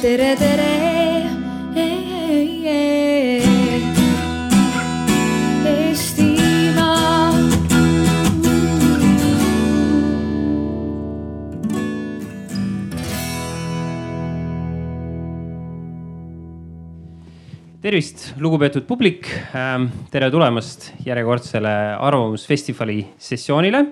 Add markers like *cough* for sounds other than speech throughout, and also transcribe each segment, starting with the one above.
tere, tere. Tervist, lugupeetud publik. tere tulemast järjekordsele Arvamusfestivali sessioonile.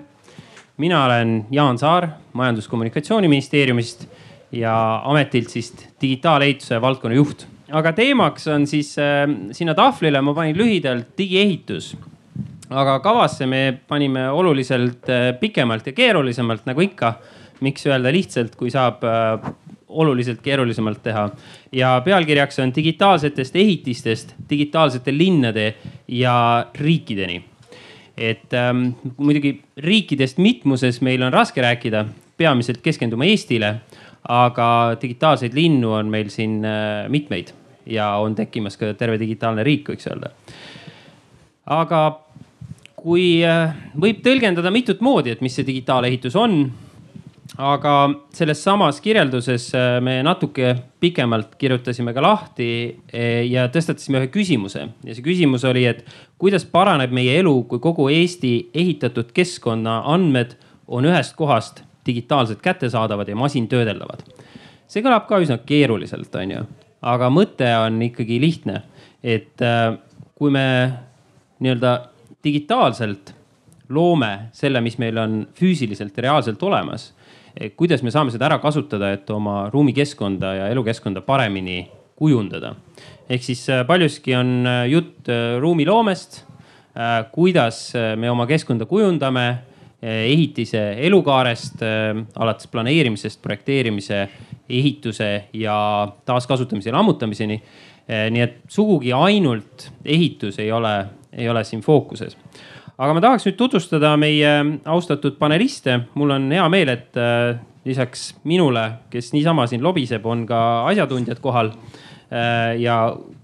mina olen Jaan Saar Majandus-Kommunikatsiooniministeeriumist ja ametilt siis digitaalehituse valdkonna juht. aga teemaks on siis äh, sinna tahvlile ma panin lühidalt digiehitus. aga kavasse me panime oluliselt äh, pikemalt ja keerulisemalt nagu ikka. miks öelda lihtsalt, kui saab äh, oluliselt keerulisemalt teha. ja pealkirjaks on digitaalsetest ehitistest digitaalsete linnade ja riikideni. et ähm, muidugi riikidest mitmuses meil on raske rääkida, peamiselt keskendume Eestile. Aga digitaalseid linnu on meil siin äh, mitmeid ja on tekkimas ka terve digitaalne riik, võiks öelda. aga kui äh, võib tõlgendada mitut moodi, et mis see digitaalehitus on aga selles samas kirjelduses äh, me natuke pikemalt kirjutasime ka lahti ja tõstatasime ühe küsimuse ja see küsimus oli, et kuidas paraneb meie elu, kui kogu Eesti ehitatud keskkonna andmed on ühest kohast digitaalselt kättesaadavad ja masintöödeldavad. see kõlab ka üsna keeruliselt, on ju, aga mõte on ikkagi lihtne, et äh, kui me nii-öelda digitaalselt loome selle, mis meil on füüsiliselt ja reaalselt olemas kuidas me saame seda ära kasutada, et oma ruumikeskkonda ja elukeskkonda paremini kujundada. ehk siis äh, paljuski on äh, jutt ruumiloomest, kuidas me oma keskkonda kujundame, ehitise elukaarest alates planeerimisest, projekteerimise, ehituse ja taaskasutamise ja lammutamiseni. nii et sugugi ainult ehitus ei ole, ei ole siin fookuses aga ma tahaks nüüd tutvustada meie austatud paneliste. mul on hea meel, et lisaks minule, kes niisama siin lobiseb, on ka asjatundjad kohal. Ja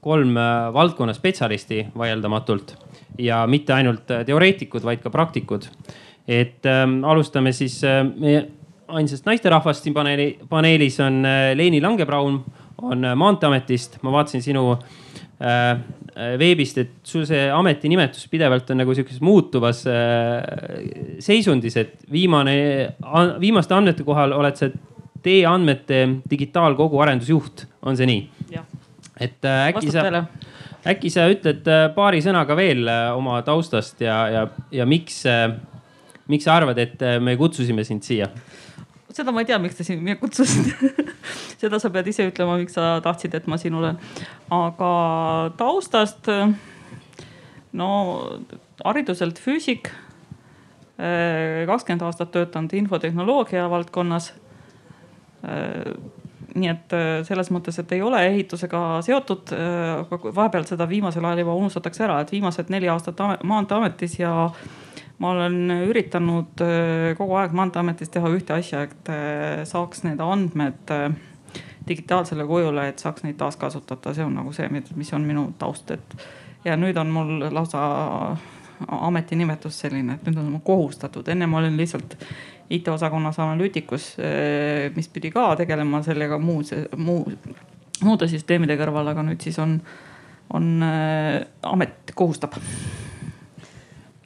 kolm valdkonna spetsialisti vaieldamatult ja mitte ainult teoreetikud, vaid ka praktikud. Et ähm, alustame siis meie ainsast naisterahvast siin paneeli, paneelis on Leeni Langebraun, on Maanteeametist. ma vaatasin sinu äh, Äh, veebist, et sul see ametinimetus pidevalt on nagu sihukeses muutuvas äh, seisundis, et viimane, viimaste andmete kohal oled sa teie andmete digitaalkogu arendusjuht, on see nii? et äh, äkki sa, äkki sa ütled paari sõnaga veel oma taustast ja, ja, ja miks, miks sa arvad, et me kutsusime sind siia? seda ma ei tea, miks te siin mind kutsusite *laughs* seda sa pead ise ütlema, miks sa tahtsid, et ma siin olen. aga taustast, no hariduselt füüsik. kakskümmend aastat töötanud infotehnoloogia valdkonnas. nii et selles mõttes, et ei ole ehitusega seotud, aga vahepeal seda viimasel ajal juba unustatakse ära, et viimased neli aastat Maanteeametis ja ma olen üritanud äh, kogu aeg Maanteeametis teha ühte asja, et äh, saaks need andmed äh, digitaalsele kujule, et saaks neid taaskasutada, see on nagu see, mis on minu taust, et. ja nüüd on mul lausa ametinimetus selline, et nüüd on mul kohustatud, enne ma olin lihtsalt IT-osakonnas analüütikus, mis pidi ka tegelema sellega muu, muu, muude süsteemide kõrval, aga nüüd siis on, on amet kohustab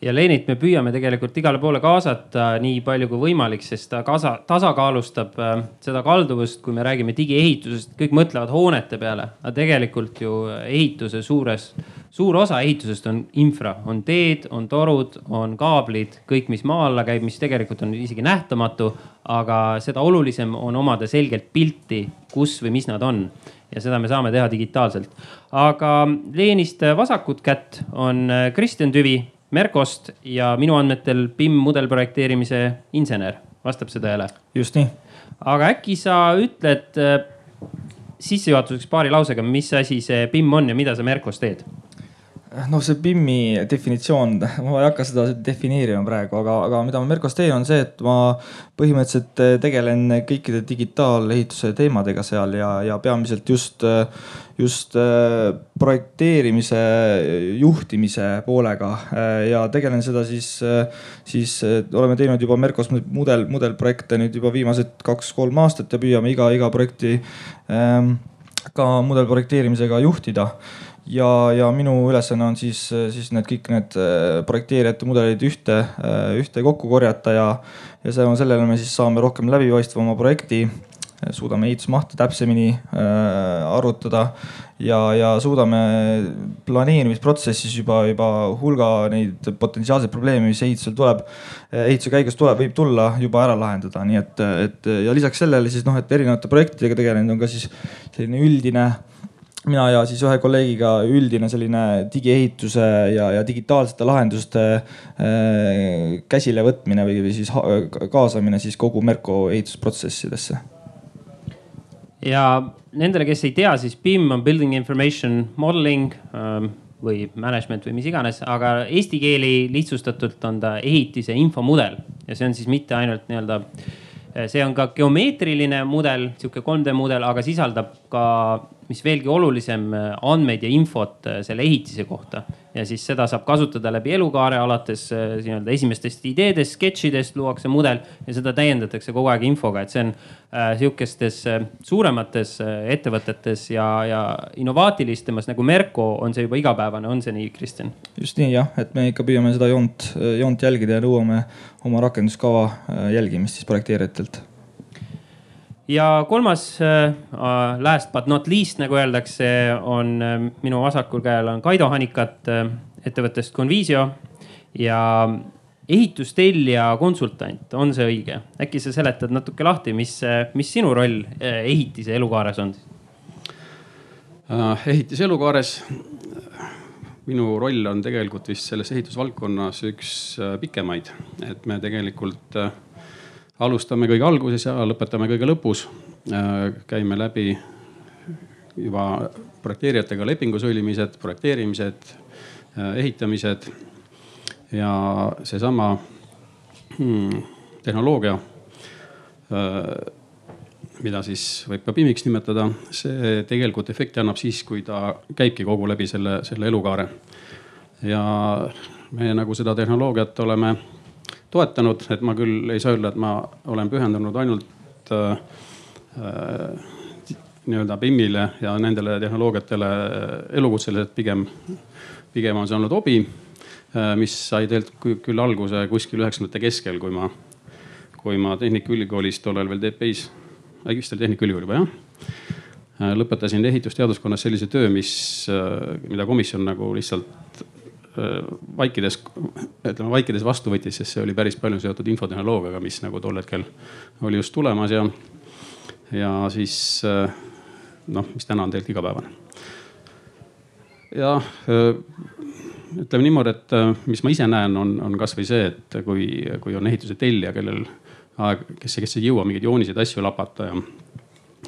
ja Lenit me püüame tegelikult igale poole kaasata nii palju kui võimalik, sest ta kasa, tasakaalustab äh, seda kalduvust, kui me räägime digiehitusest, kõik mõtlevad hoonete peale, aga tegelikult ju ehituse suures, suur osa ehitusest on infra, on teed, on torud, on kaablid, kõik, mis maa alla käib, mis tegelikult on isegi nähtamatu. aga seda olulisem on omada selgelt pilti, kus või mis nad on ja seda me saame teha digitaalselt. aga Leenist vasakut kätt on äh, Kristjan Tüvi Merkost ja minu andmetel BIM mudelprojekteerimise insener, vastab see tõele? just nii. aga äkki sa ütled äh, sissejuhatuseks paari lausega, mis asi see BIM on ja mida sa Merkos teed? Noh, see BIM-i definitsioon, ma ei hakka seda defineerima praegu, aga, aga mida ma Merkos teen, on see, et ma põhimõtteliselt tegelen kõikide digitaalehituse teemadega seal ja, ja peamiselt just, just projekteerimise, juhtimise poolega ja tegelen seda siis, siis oleme teinud juba Merkos mudel, mudelprojekte nüüd juba viimased kaks-kolm aastat ja püüame iga, iga projekti ähm, ka mudelprojekteerimisega juhtida ja, ja minu ülesanne on siis, siis need kõik need äh, projekteerijate mudelid ühte, äh, ühte kokku korjata ja, ja on, sellele me siis saame rohkem läbipaistvama projekti. suudame ehitusmahte täpsemini äh, arvutada ja, ja suudame planeerimisprotsessis juba, juba hulga neid potentsiaalseid probleeme, mis ehitusel tuleb, ehituse käigus tuleb, võib tulla juba ära lahendada, nii et, et ja lisaks sellele siis noh, et erinevate projektidega tegelenud on ka siis selline üldine mina ja siis ühe kolleegiga üldine selline digiehituse ja, ja digitaalsete lahenduste äh, käsilevõtmine või, või siis kaasamine siis kogu Merko ehitusprotsessidesse. ja nendele, kes ei tea, siis BIM on Building Information Modeling ähm, või management või mis iganes, aga eesti keeli lihtsustatult on ta ehitise infomudel ja see on siis mitte ainult nii-öelda see on ka geomeetriline mudel, sihuke 3D mudel, aga sisaldab ka mis veelgi olulisem, äh, andmeid ja infot äh, selle ehitise kohta. ja siis seda saab kasutada läbi elukaare, alates äh, nii-öelda esimestest ideedest, sketšidest luuakse mudel ja seda täiendatakse kogu aeg infoga, et see on äh, sihukestes äh, suuremates äh, ettevõtetes ja, ja innovaatilistemas nagu Merko on see juba igapäevane, on see nii, Kristjan? just nii jah, et me ikka püüame seda joont, joont jälgida ja nõuame oma rakenduskava jälgimist siis projekteerijatelt ja kolmas äh, last but not least, nagu öeldakse, on äh, minu vasakul käel on Kaido Hanikat äh, ettevõttest Convisio ja ehitustellija konsultant, on see õige? äkki sa seletad natuke lahti, mis, mis sinu roll ehitise elukaares on? ehitise elukaares, minu roll on tegelikult vist selles ehitusvaldkonnas üks pikemaid, et me tegelikult äh, alustame kõige alguses ja lõpetame kõige lõpus. Äh, käime läbi juba projekteerijatega lepingu sõlmimised, projekteerimised, äh, ehitamised ja seesama hmm, tehnoloogia, äh, mida siis võib ka PIM-iks nimetada, see tegelikult efekti annab siis, kui ta käibki kogu läbi selle, selle elukaare. ja me nagu seda tehnoloogiat oleme toetanud, et ma küll ei saa öelda, et ma olen pühendunud ainult äh, äh nii-öelda BIM-ile ja nendele tehnoloogiatele elukutseliselt, pigem, pigem on see olnud hobi äh,, mis sai tegelikult küll alguse kuskil üheksakümnendate keskel, kui ma, kui ma Tehnikaülikoolis tollal veel TPI-s, vist oli Tehnikaülikool juba jah äh, lõpetasin ehitusteaduskonnas sellise töö, mis, äh, mida komisjon nagu lihtsalt Äh, vaikides, ütleme vaikides vastu võttis, sest see oli päris palju seotud infotehnoloogiaga, mis nagu tol hetkel oli just tulemas ja, ja siis äh, noh, mis täna on tegelikult igapäevane. ja äh, ütleme niimoodi, et mis ma ise näen, on, on kasvõi see, et kui, kui on ehituse tellija, kellel aeg, kes, kes ei jõua mingeid jooniseid, asju lapata ja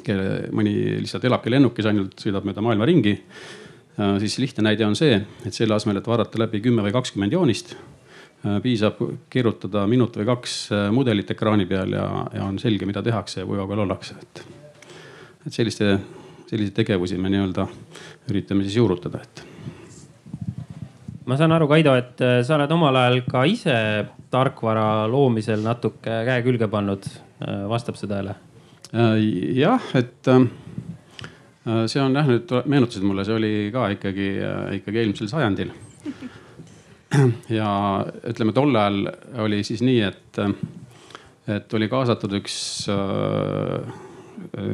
kelle mõni lihtsalt elabki lennukis ainult, sõidab mööda maailma ringi Äh, siis lihtne näide on see, et selle asemel, et vaadata läbi kümme või kakskümmend joonist, äh, piisab kirjutada minut või kaks äh, mudelit ekraani peal ja, ja on selge, mida tehakse ja kui kaugel ollakse, et. et selliste, selliseid tegevusi me nii-öelda üritame siis juurutada, et. ma saan aru, Kaido, et sa oled omal ajal ka ise tarkvara loomisel natuke käe külge pannud, vastab see tõele? jah, et Äh, see on jah, nüüd meenutasid mulle, see oli ka ikkagi, äh, ikkagi eelmisel sajandil. *clears throat* ja ütleme, tol ajal oli siis nii, et, et oli kaasatud üks, äh,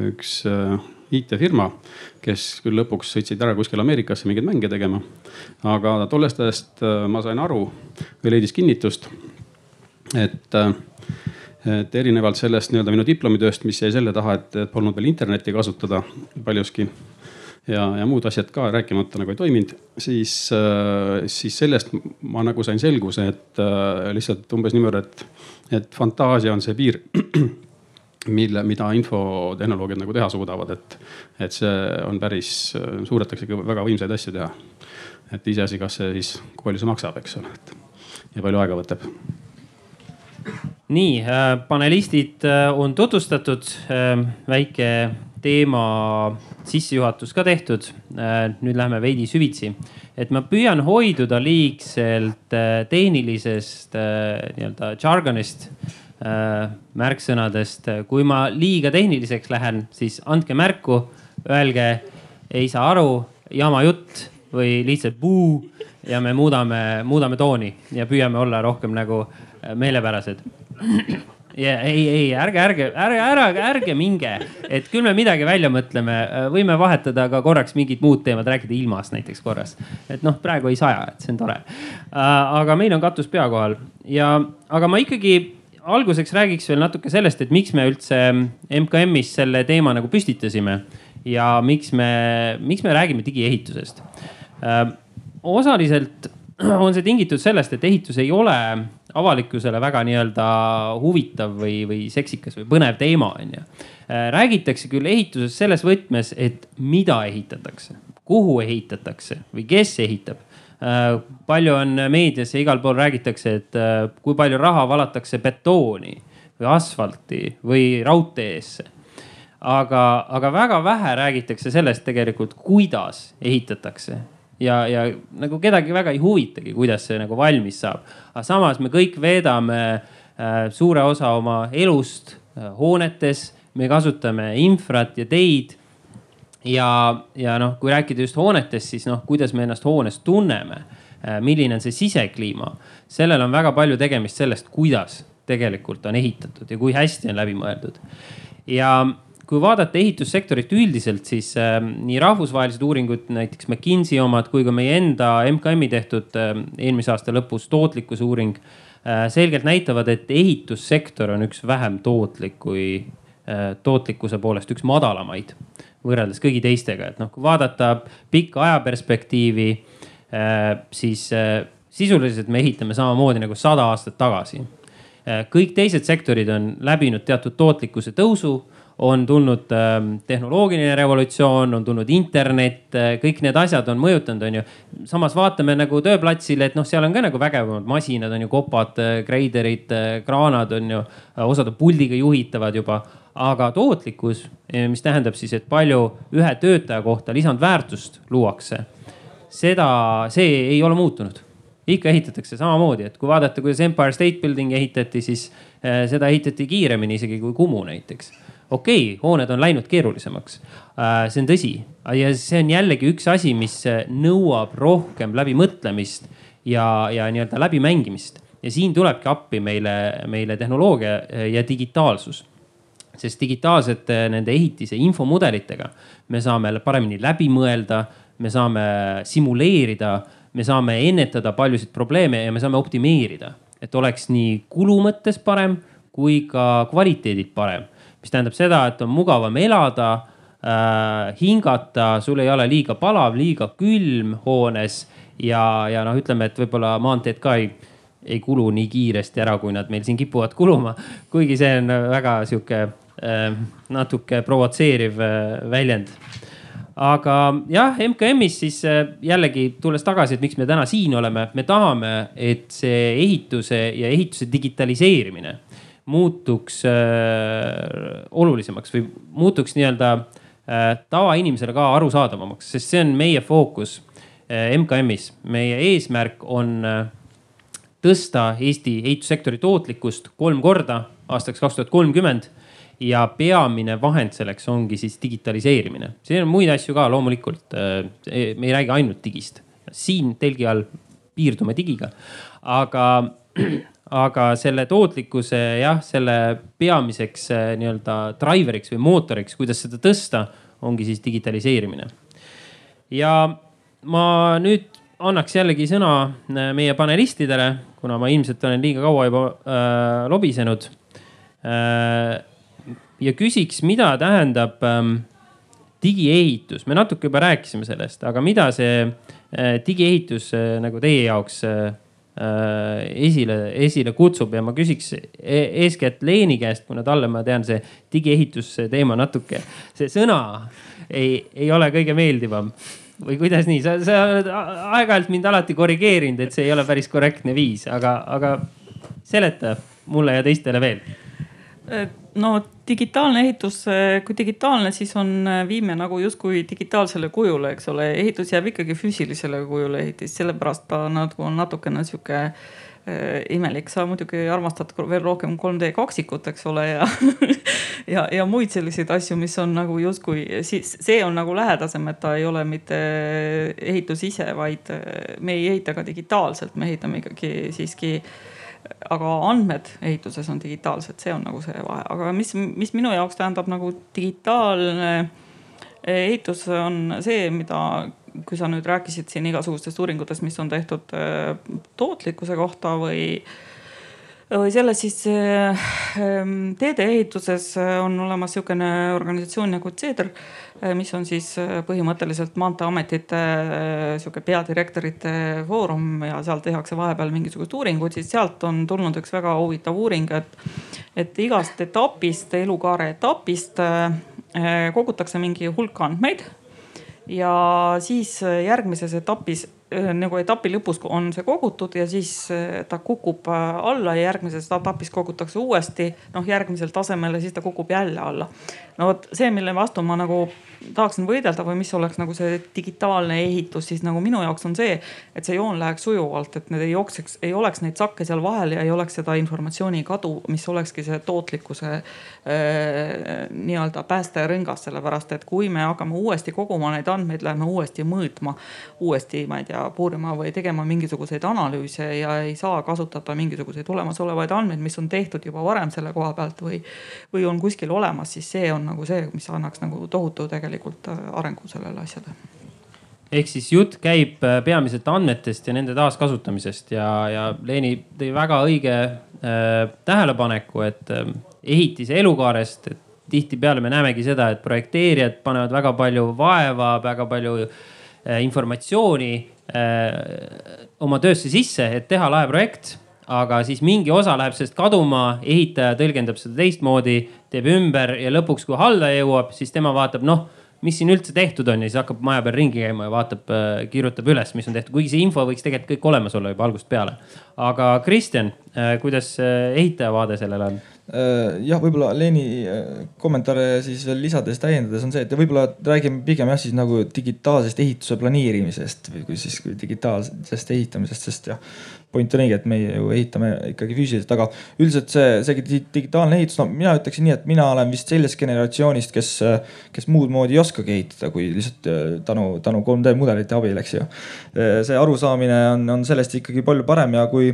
üks IT-firma, kes küll lõpuks sõitsid ära kuskile Ameerikasse mingeid mänge tegema. aga tollest ajast ma sain aru või leidis kinnitust, et et erinevalt sellest nii-öelda minu diplomitööst, mis jäi selle taha, et polnud veel internetti kasutada paljuski ja, ja muud asjad ka rääkimata nagu ei toiminud, siis, äh, siis sellest ma nagu sain selguse, et äh, lihtsalt umbes niimoodi, et, et fantaasia on see piir, *clears throat* mille, mida infotehnoloogiad nagu teha suudavad, et, et see on päris, suudetakse ikka väga võimsaid asju teha. et iseasi, kas see siis, kui palju see maksab, eks ole, et ja palju aega võtab nii äh,, panelistid äh, on tutvustatud äh,, väike teema sissejuhatus ka tehtud. Nüüd läheme veidi süvitsi, et ma püüan hoiduda liigselt tehnilisest nii-öelda jargonist märksõnadest. kui ma liiga tehniliseks lähen, siis andke märku, öelge, ei saa aru, jama jutt või lihtsalt puu ja me muudame, muudame tooni ja püüame olla rohkem nagu meelepärased ja ei, ei ärge, ärge, ärge, ärge, ärge minge, et küll me midagi välja mõtleme, võime vahetada ka korraks mingid muud teemad, rääkida ilmast näiteks korras. et noh, praegu ei saja, et see on tore. Äh, aga meil on katus pea kohal ja, aga ma ikkagi alguseks räägiks veel natuke sellest, et miks me üldse MKM-is selle teema nagu püstitasime ja miks me, miks me räägime digiehitusest. Osaliselt *clears throat* on see tingitud sellest, et ehitus ei ole avalikkusele väga nii-öelda huvitav või, või seksikas või põnev teema, on ju. Räägitakse küll ehituses selles võtmes, et mida ehitatakse, kuhu ehitatakse või kes ehitab. Palju on meedias ja igal pool räägitakse, et kui palju raha valatakse betooni või asfalti või raudteesse aga, aga väga vähe räägitakse sellest tegelikult, kuidas ehitatakse ja, ja nagu kedagi väga ei huvitagi, kuidas see nagu valmis saab. aga samas me kõik veedame äh, suure osa oma elust äh, hoonetes, me kasutame infrat ja teid. ja, ja noh, kui rääkida just hoonetest, siis noh, kuidas me ennast hoones tunneme äh,, milline on see sisekliima, sellel on väga palju tegemist sellest, kuidas tegelikult on ehitatud ja kui hästi on läbi mõeldud. ja kui vaadata ehitussektorit üldiselt, siis äh, nii rahvusvahelised uuringud, näiteks McKinsey omad, kui ka meie enda MKM-i tehtud äh, eelmise aasta lõpus tootlikkuse uuring äh, selgelt näitavad, et ehitussektor on üks vähem tootlik kui äh, tootlikkuse poolest üks madalamaid võrreldes kõigi teistega, et noh, kui vaadata pikka ajaperspektiivi äh,, siis äh, sisuliselt me ehitame samamoodi nagu sada aastat tagasi. Kõik teised sektorid on läbinud teatud tootlikkuse tõusu on tulnud äh, tehnoloogiline revolutsioon, on tulnud internet äh,, kõik need asjad on mõjutanud, on ju. samas vaatame nagu tööplatsil, et noh, seal on ka nagu vägevamad masinad on ju, kopad äh,, greiderid äh,, kraanad on ju, osad on puldiga juhitavad juba. aga tootlikkus, mis tähendab siis, et palju ühe töötaja kohta lisandväärtust luuakse, seda, see ei ole muutunud ikka ehitatakse samamoodi, et kui vaadata, kuidas Empire State Building ehitati, siis seda ehitati kiiremini isegi kui Kumu näiteks okei okay,, hooned on läinud keerulisemaks. Äh, see on tõsi ja see on jällegi üks asi, mis äh, nõuab rohkem läbimõtlemist ja, ja nii-öelda läbimängimist. ja siin tulebki appi meile, meile tehnoloogia äh, ja digitaalsus sest digitaalsete nende ehitise infomudelitega me saame paremini läbi mõelda, me saame simuleerida, me saame ennetada paljusid probleeme ja me saame optimeerida, et oleks nii kulu mõttes parem kui ka kvaliteedid parem mis tähendab seda, et on mugavam elada äh,, hingata, sul ei ole liiga palav, liiga külm hoones ja, ja noh, ütleme, et võib-olla maanteed ka ei, ei kulu nii kiiresti ära, kui nad meil siin kipuvad kuluma. kuigi see on väga sihuke äh, natuke provotseeriv äh, väljend aga jah, MKM-is siis äh, jällegi tulles tagasi, et miks me täna siin oleme, me tahame, et see ehituse ja ehituse digitaliseerimine muutuks äh, olulisemaks või muutuks nii-öelda äh, tavainimesele ka arusaadavamaks, sest see on meie fookus äh, MKM-is. meie eesmärk on äh, tõsta Eesti ehitussektori tootlikkust kolm korda aastaks kaks tuhat kolmkümmend ja peamine vahend selleks ongi siis digitaliseerimine. siin on muid asju ka loomulikult. Äh, me ei räägi ainult digist, siin telgi all piirdume digiga, aga *clears throat* aga selle tootlikkuse jah, selle peamiseks eh, nii-öelda driver'iks või mootoriks, kuidas seda tõsta, ongi siis digitaliseerimine. ja ma nüüd annaks jällegi sõna eh, meie panelistidele, kuna ma ilmselt olen liiga kaua juba äh, lobisenud äh,. ja küsiks, mida tähendab äh, digiehitus, me natuke juba rääkisime sellest, aga mida see äh, digiehitus äh, nagu teie jaoks äh, esile, esile kutsub ja ma küsiks e eeskätt Leeni käest, kuna talle ma tean, see digiehituse teema natuke, see sõna ei, ei ole kõige meeldivam. Või kuidas nii, sa, sa oled aeg-ajalt mind alati korrigeerinud, et see ei ole päris korrektne viis, aga, aga seleta mulle ja teistele veel no digitaalne ehitus, kui digitaalne, siis on, viime nagu justkui digitaalsele kujule, eks ole, ehitus jääb ikkagi füüsilisele kujule ehitis, sellepärast ta nagu on natukene sihuke äh, imelik, sa muidugi armastad veel rohkem 3D kaksikut, eks ole, ja *laughs* ja, ja muid selliseid asju, mis on nagu justkui siis see on nagu lähedasem, et ta ei ole mitte ehitus ise, vaid me ei ehita ka digitaalselt, me ehitame ikkagi siiski aga andmed ehituses on digitaalsed, see on nagu see vahe, aga mis, mis minu jaoks tähendab nagu digitaalne ehitus on see, mida, kui sa nüüd rääkisid siin igasugustest uuringutest, mis on tehtud äh, tootlikkuse kohta või või selles siis ähm, teedeehituses on olemas sihukene organisatsioon nagu CEDR, äh, mis on siis põhimõtteliselt maanteeametite sihuke peadirektorite foorum ja seal tehakse vahepeal mingisugused uuringud, siis sealt on tulnud üks väga huvitav uuring, et, et igast etapist, elukaare etapist kogutakse mingi hulk andmeid ja siis järgmises etapis nagu etapi lõpus on see kogutud ja siis äh, ta kukub äh, alla ja järgmises etapis kogutakse uuesti noh, järgmisel tasemel ja siis ta kukub jälle alla. No vot see, mille vastu ma nagu tahaksin võidelda või mis oleks nagu see digitaalne ehitus, siis nagu minu jaoks on see, et see joon läheks sujuvalt, et need ei jookseks, ei oleks neid sakke seal vahel ja ei oleks seda informatsiooni kadu, mis olekski see tootlikkuse äh, nii-öelda päästerõngas, sellepärast et kui me hakkame uuesti koguma neid andmeid, läheme uuesti mõõtma, uuesti, ma ei tea, puurima või tegema mingisuguseid analüüse ja ei saa kasutada mingisuguseid olemasolevaid andmeid, mis on tehtud juba varem selle koha pealt või, või on kuskil olemas, siis see on nagu see, mis annaks nagu tohutu tegelikult äh, arengu sellele asjale. Ehk siis jutt käib äh, peamiselt andmetest ja nende taaskasutamisest ja, ja Leeni tõi väga õige äh, tähelepaneku, et äh, ehitise elukaarest, et tihtipeale me näemegi seda, et projekteerijad panevad väga palju vaeva, väga palju äh, informatsiooni äh, oma töösse sisse, et teha lahe projekt aga siis mingi osa läheb sellest kaduma, ehitaja tõlgendab seda teistmoodi, teeb ümber ja lõpuks, kui haldaja jõuab, siis tema vaatab, noh mis siin üldse tehtud on ja siis hakkab maja peal ringi käima ja vaatab, äh, kirjutab üles, mis on tehtud, kuigi see info võiks tegelikult kõik olemas olla juba algusest peale. aga Kristjan, äh, kuidas äh, ehitaja vaade sellele on? jah, võib-olla Leeni kommentaare siis veel lisades, täiendades on see, et võib-olla räägime pigem jah, siis nagu digitaalsest ehituse planeerimisest või kui siis kui digitaalsest ehitamisest, sest jah, point on õige, et meie ju ehitame ikkagi füüsiliselt, aga üldiselt see, see digitaalne ehitus, no mina ütleksin nii, et mina olen vist sellest generatsioonist, kes, kes muud moodi ei oskagi ehitada, kui lihtsalt äh, tänu, tänu 3D mudelite abil, eks ju. Äh, see arusaamine on, on sellest ikkagi palju parem ja kui,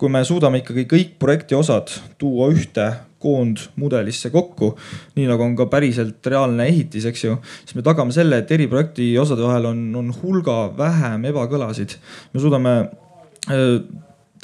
kui me suudame ikkagi kõik projekti osad tuua ühte koondmudelisse kokku, nii nagu on ka päriselt reaalne ehitis, eks ju, siis me tagame selle, et eri projekti osade vahel on, on hulga vähem ebakõlasid. me suudame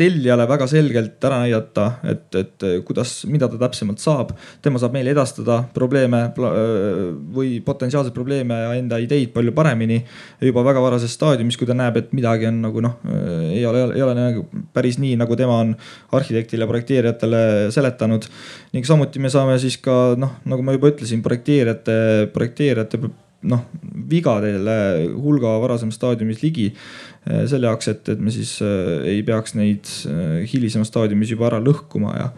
tellijale väga selgelt ära näidata, et, et kuidas, mida ta täpsemalt saab. tema saab meile edastada probleeme äh, või potentsiaalseid probleeme ja enda ideid palju paremini. juba väga varases staadiumis, kui ta näeb, et midagi on nagu noh, äh, ei ole, ei ole nagu päris nii, nagu tema on arhitektile ja projekteerijatele seletanud. ning samuti me saame siis ka noh, nagu ma juba ütlesin, projekteerijate, projekteerijate noh vigadele hulga varasemas staadiumis ligi selle jaoks, et, et me siis eh, ei peaks neid eh, hilisemas staadiumis juba ära lõhkuma ja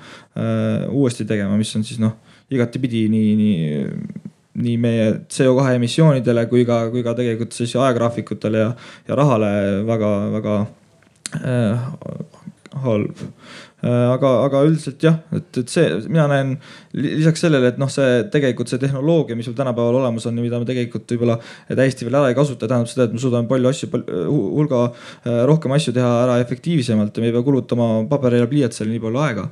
uuesti tegema, mis on siis noh, igatipidi nii, nii nii meie CO2 emissioonidele kui ka, kui ka tegelikult siis ajagraafikutele ja, ja rahale väga-väga äh, halb. Äh, aga, aga üldiselt jah, et, et see, mina näen lisaks sellele, et noh, see tegelikult see tehnoloogia, mis meil tänapäeval olemas on ja mida me tegelikult võib-olla täiesti veel ära ei kasuta, tähendab seda, et me suudame palju asju, hulga äh, rohkem asju teha ära efektiivsemalt ja me ei pea kulutama paberile ja pliiatsile nii palju aega.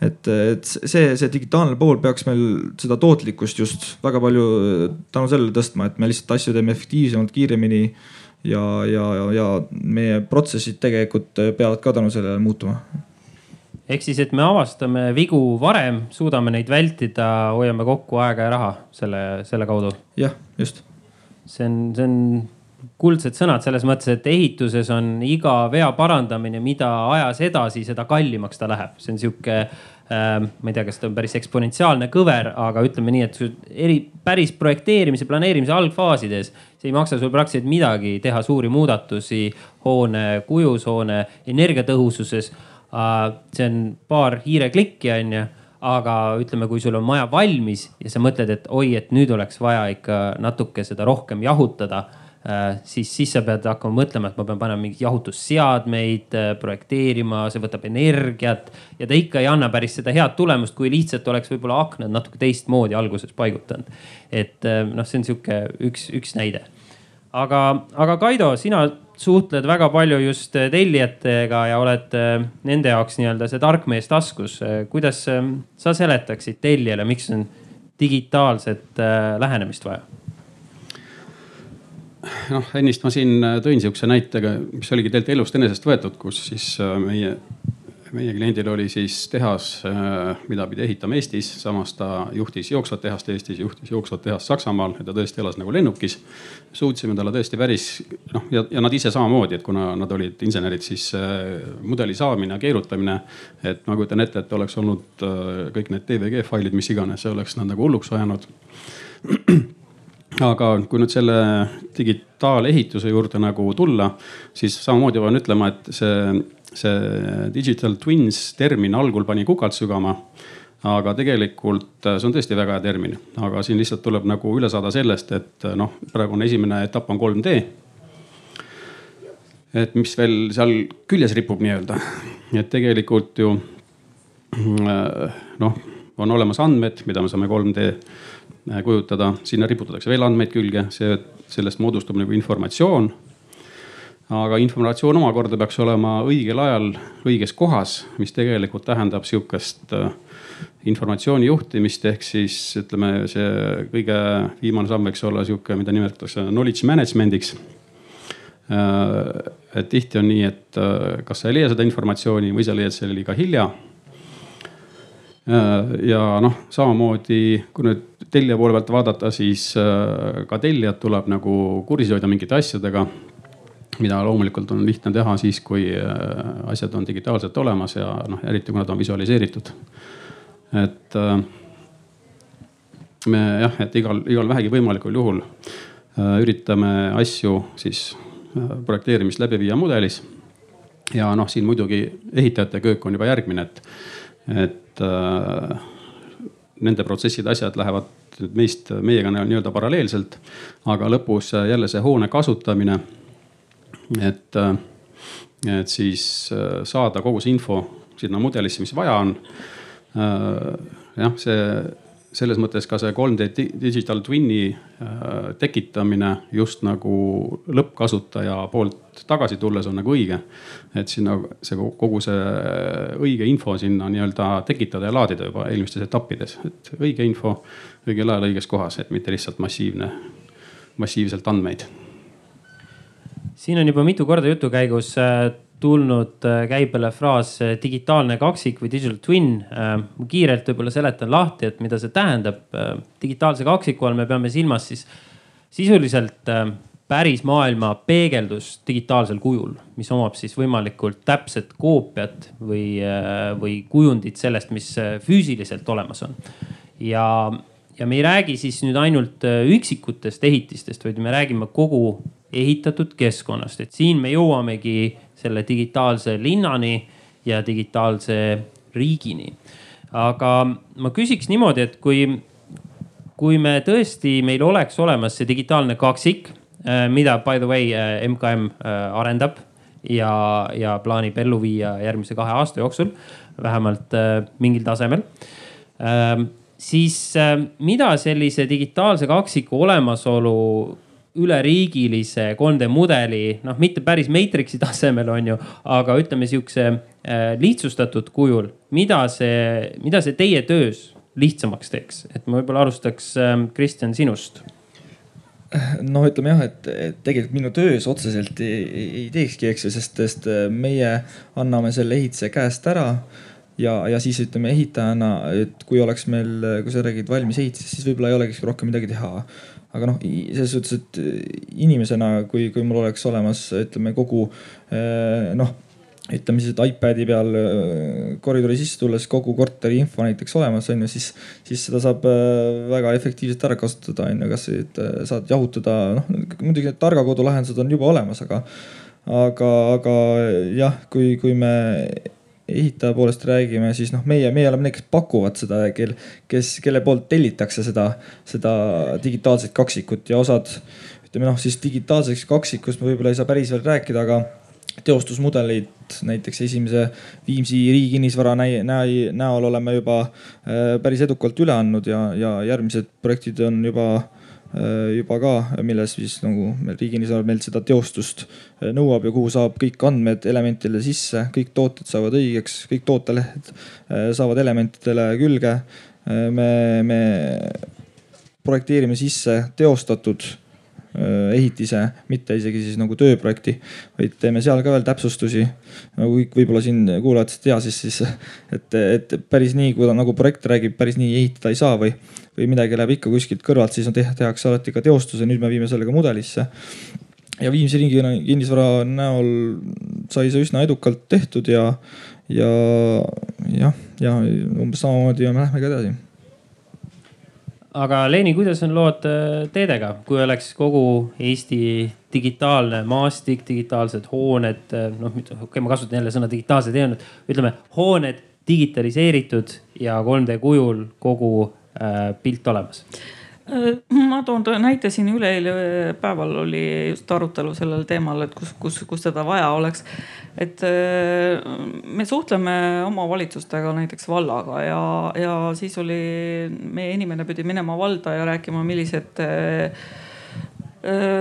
et, et see, see digitaalne pool peaks meil seda tootlikkust just väga palju tänu sellele tõstma, et me lihtsalt asju teeme efektiivsemalt, kiiremini ja, ja, ja meie protsessid tegelikult peavad ka tänu sellele muutuma ehk siis, et me avastame vigu varem, suudame neid vältida, hoiame kokku aega ja raha selle, selle kaudu. jah, just. see on, see on kuldsed sõnad selles mõttes, et ehituses on iga vea parandamine, mida ajas edasi, seda kallimaks ta läheb. see on sihuke äh,, ma ei tea, kas ta on päris eksponentsiaalne kõver, aga ütleme nii, et eri, päris projekteerimise, planeerimise algfaasides, see ei maksa sul praktiliselt midagi teha suuri muudatusi hoone kujus, hoone energiatõhususes. See on paar hiireklikki, on ju aga ütleme, kui sul on maja valmis ja sa mõtled, et oi, et nüüd oleks vaja ikka natuke seda rohkem jahutada Äh, siis, siis sa pead hakkama mõtlema, et ma pean panema mingeid jahutusseadmeid, äh, projekteerima, see võtab energiat. ja ta ikka ei anna päris seda head tulemust, kui lihtsalt oleks võib-olla aknad natuke teistmoodi alguses paigutanud. et äh, noh, see on sihuke üks, üks näide. Aga, aga Kaido, sina suhtled väga palju just tellijatega ja oled nende jaoks nii-öelda see tark mees taskus. kuidas sa seletaksid tellijale, miks on digitaalset lähenemist vaja? noh, ennist ma siin tõin sihukese näitega, mis oligi tegelikult elust enesest võetud, kus siis meie, meie kliendil oli siis tehas, äh, mida pidi ehitama Eestis, samas ta juhtis jooksvat tehast Eestis, juhtis jooksvat tehast Saksamaal ja ta tõesti elas nagu lennukis. suutsime talle tõesti päris noh, ja, ja nad ise samamoodi, et kuna nad olid insenerid, siis mudeli saamine, keerutamine. et ma kujutan ette, et oleks olnud kõik need DVG failid, mis iganes, see oleks nad nagu hulluks ajanud aga kui nüüd selle digitaalehituse juurde nagu tulla, siis samamoodi pean ütlema, et see, see digital twins termin algul pani kukalt sügama. aga tegelikult see on tõesti väga hea termin, aga siin lihtsalt tuleb nagu üle saada sellest, et noh, praegu on esimene etapp on 3D. et mis veel seal küljes ripub nii-öelda, et tegelikult ju noh, on olemas andmed, mida me saame 3D Äh, kujutada, sinna riputatakse veel andmeid külge, see, sellest moodustub nagu informatsioon. Aga informatsioon omakorda peaks olema õigel ajal õiges kohas, mis tegelikult tähendab sihukest äh, informatsiooni juhtimist, ehk siis ütleme, see kõige viimane samm võiks olla sihuke, mida nimetatakse knowledge management'iks. Äh, et tihti on nii, et kas sa ei leia seda informatsiooni või sa leiad selle liiga hilja ja noh, samamoodi kui nüüd tellija poole pealt vaadata, siis äh, ka tellijad tuleb nagu kursis hoida mingite asjadega. Mida loomulikult on lihtne teha siis, kui äh, asjad on digitaalselt olemas ja noh, eriti kui nad on visualiseeritud. et äh, me jah, et igal, igal vähegi võimalikul juhul üritame asju siis projekteerimist läbi viia mudelis. ja noh, siin muidugi ehitajate köök on juba järgmine, et, et äh, nende protsesside asjad lähevad meist, meiega nii-öelda paralleelselt. aga lõpus jälle see hoone kasutamine. Et, et siis äh, saada kogu see info sinna mudelisse, mis vaja on. Äh, jah, see selles mõttes ka see 3D digital twin'i äh, tekitamine just nagu lõppkasutaja poolt tagasi tulles on nagu õige. et sinna see kogu see õige info sinna nii-öelda tekitada ja laadida juba eelmistes etappides, et õige info õigel ajal õiges kohas, et mitte lihtsalt massiivne, massiivselt andmeid. Siin on juba mitu korda jutu käigus äh, tulnud äh, käibele fraas äh, digitaalne kaksik või digital twin. Kiirelt võib-olla seletan lahti, et mida see tähendab. digitaalse kaksiku all me peame silmas siis sisuliselt päris maailma peegeldust digitaalsel kujul, mis omab siis võimalikult täpset koopiat või, või kujundit sellest, mis füüsiliselt olemas on. ja, ja me ei räägi siis nüüd ainult üksikutest ehitistest, vaid me räägime kogu ehitatud keskkonnast, et siin me jõuamegi selle digitaalse linnani ja digitaalse riigini. aga ma küsiks niimoodi, et kui, kui me tõesti, meil oleks olemas see digitaalne kaksik, äh, mida by the way MKM äh, äh, arendab ja, ja plaanib ellu viia järgmise kahe aasta jooksul, vähemalt mingil tasemel siis mida sellise digitaalse kaksiku olemasolu üleriigilise 3D mudeli, noh, mitte päris Matrixi tasemel, on ju, aga ütleme sihukese äh, lihtsustatud kujul, mida see, mida see teie töös lihtsamaks teeks, et ma võib-olla alustaks ähm, Kristjan sinust no ütleme jah, et tegelikult minu töös otseselt ei, ei teekski, eks ju, sest, sest äh, meie anname selle ehitise käest ära. ja, ja siis ütleme ehitajana, et kui oleks meil, kui sa räägid valmis ehitisest, siis võib-olla ei olekski rohkem midagi teha aga noh, selles suhtes, et inimesena, kui, kui mul oleks olemas, ütleme kogu noh ütleme siis, et iPad'i peal koridori sisse tulles kogu korteri info näiteks olemas on ju, siis, siis seda saab väga efektiivselt ära kasutada on ju, kas, et saad jahutada, noh muidugi need targa kodu lahendused on juba olemas, aga, aga, aga jah, kui, kui me ehitaja poolest räägime, siis noh, meie, meie oleme need, kes pakuvad seda, kel, kes, kelle poolt tellitakse seda, seda digitaalset kaksikut ja osad ütleme noh, siis digitaalseks kaksikust me võib-olla ei saa päris veel rääkida, aga teostusmudeleid näiteks esimese Viimsi riigi kinnisvara näol oleme juba äh, päris edukalt üle andnud ja, ja järgmised projektid on juba, juba ka, milles siis nagu riigi kinnisvara meilt seda teostust äh, nõuab ja kuhu saab kõik andmed elementidele sisse, kõik tooted saavad õigeks, kõik tootelehed saavad elementidele külge. me, me projekteerime sisse teostatud Äh, ehitise, mitte isegi siis nagu tööprojekti, vaid teeme seal ka veel täpsustusi. nagu kõik võib-olla siin kuulajatest ei tea, siis, siis et, et päris nii, kui nagu projekt räägib, päris nii ehitada ei saa või, või midagi läheb ikka kuskilt kõrvalt, siis on tehakse alati ka teostus ja nüüd me viime selle ka mudelisse. ja Viimsi ringi kinnisvara näol sai see üsna edukalt tehtud ja, ja jah, ja umbes samamoodi me lähme ka edasi aga Leeni, kuidas on lood äh, teedega, kui oleks kogu Eesti digitaalne maastik, digitaalsed hooned, äh, noh, okei okay,, ma kasutan jälle sõna digitaalsed, ütleme hooned digitaliseeritud ja 3D kujul kogu pilt olemas Äh, ma toon näite siin üleeile päeval oli just arutelu sellel teemal, et kus, kus, kus seda vaja oleks. et äh, me suhtleme omavalitsustega, näiteks vallaga ja, ja siis oli, meie inimene pidi minema valda ja rääkima, millised äh, Äh,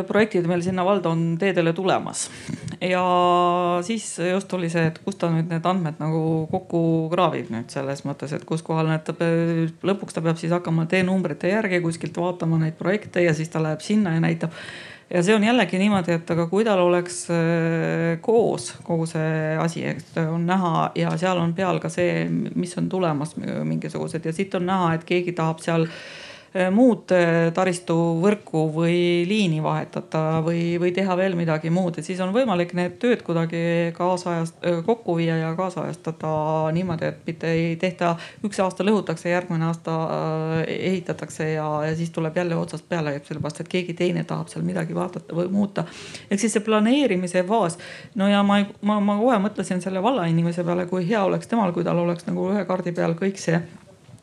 projektid meil sinna valda on teedele tulemas. *laughs* ja siis just oli see, et kust ta nüüd need andmed nagu kokku kraavib nüüd selles mõttes, et kus kohal need, lõpuks ta peab siis hakkama teenumbrite järgi kuskilt vaatama neid projekte ja siis ta läheb sinna ja näitab ja see on jällegi niimoodi, et aga kui tal oleks äh, koos kogu see asi, et on näha ja seal on peal ka see, mis on tulemas mingisugused ja siit on näha, et keegi tahab seal Äh, muud äh, taristuvõrku või liini vahetada või, või teha veel midagi muud, et siis on võimalik need tööd kuidagi kaasajast-, äh, kokku viia ja kaasajastada niimoodi, et mitte ei tehta, üks aasta lõhutakse, järgmine aasta ehitatakse ja, ja siis tuleb jälle otsast peale, sellepärast et keegi teine tahab seal midagi vaadata või muuta. ehk siis see planeerimise faas. no ja ma, ma, ma kohe mõtlesin selle vallainimese peale, kui hea oleks temal, kui tal oleks nagu ühe kaardi peal kõik see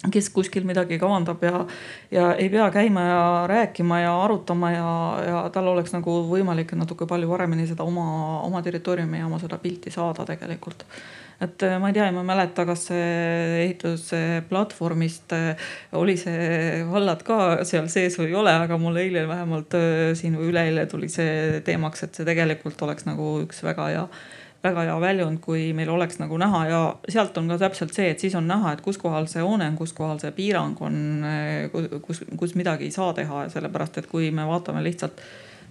kes kuskil midagi kavandab ja, ja ei pea käima ja rääkima ja arutama ja, ja tal oleks nagu võimalik natuke palju paremini seda oma, oma territooriumi ja oma seda pilti saada tegelikult. et äh, ma ei tea, ma ei mäleta, kas ehitusplatvormist äh, oli see vallad ka seal sees või ei ole, aga mul eile vähemalt äh, siin või üleeile tuli see teemaks, et see tegelikult oleks nagu üks väga hea väga hea väljund, kui meil oleks nagu näha ja sealt on ka täpselt see, et siis on näha, et kus kohal see hoone on, kus kohal see piirang on, kus, kus midagi ei saa teha, sellepärast et kui me vaatame lihtsalt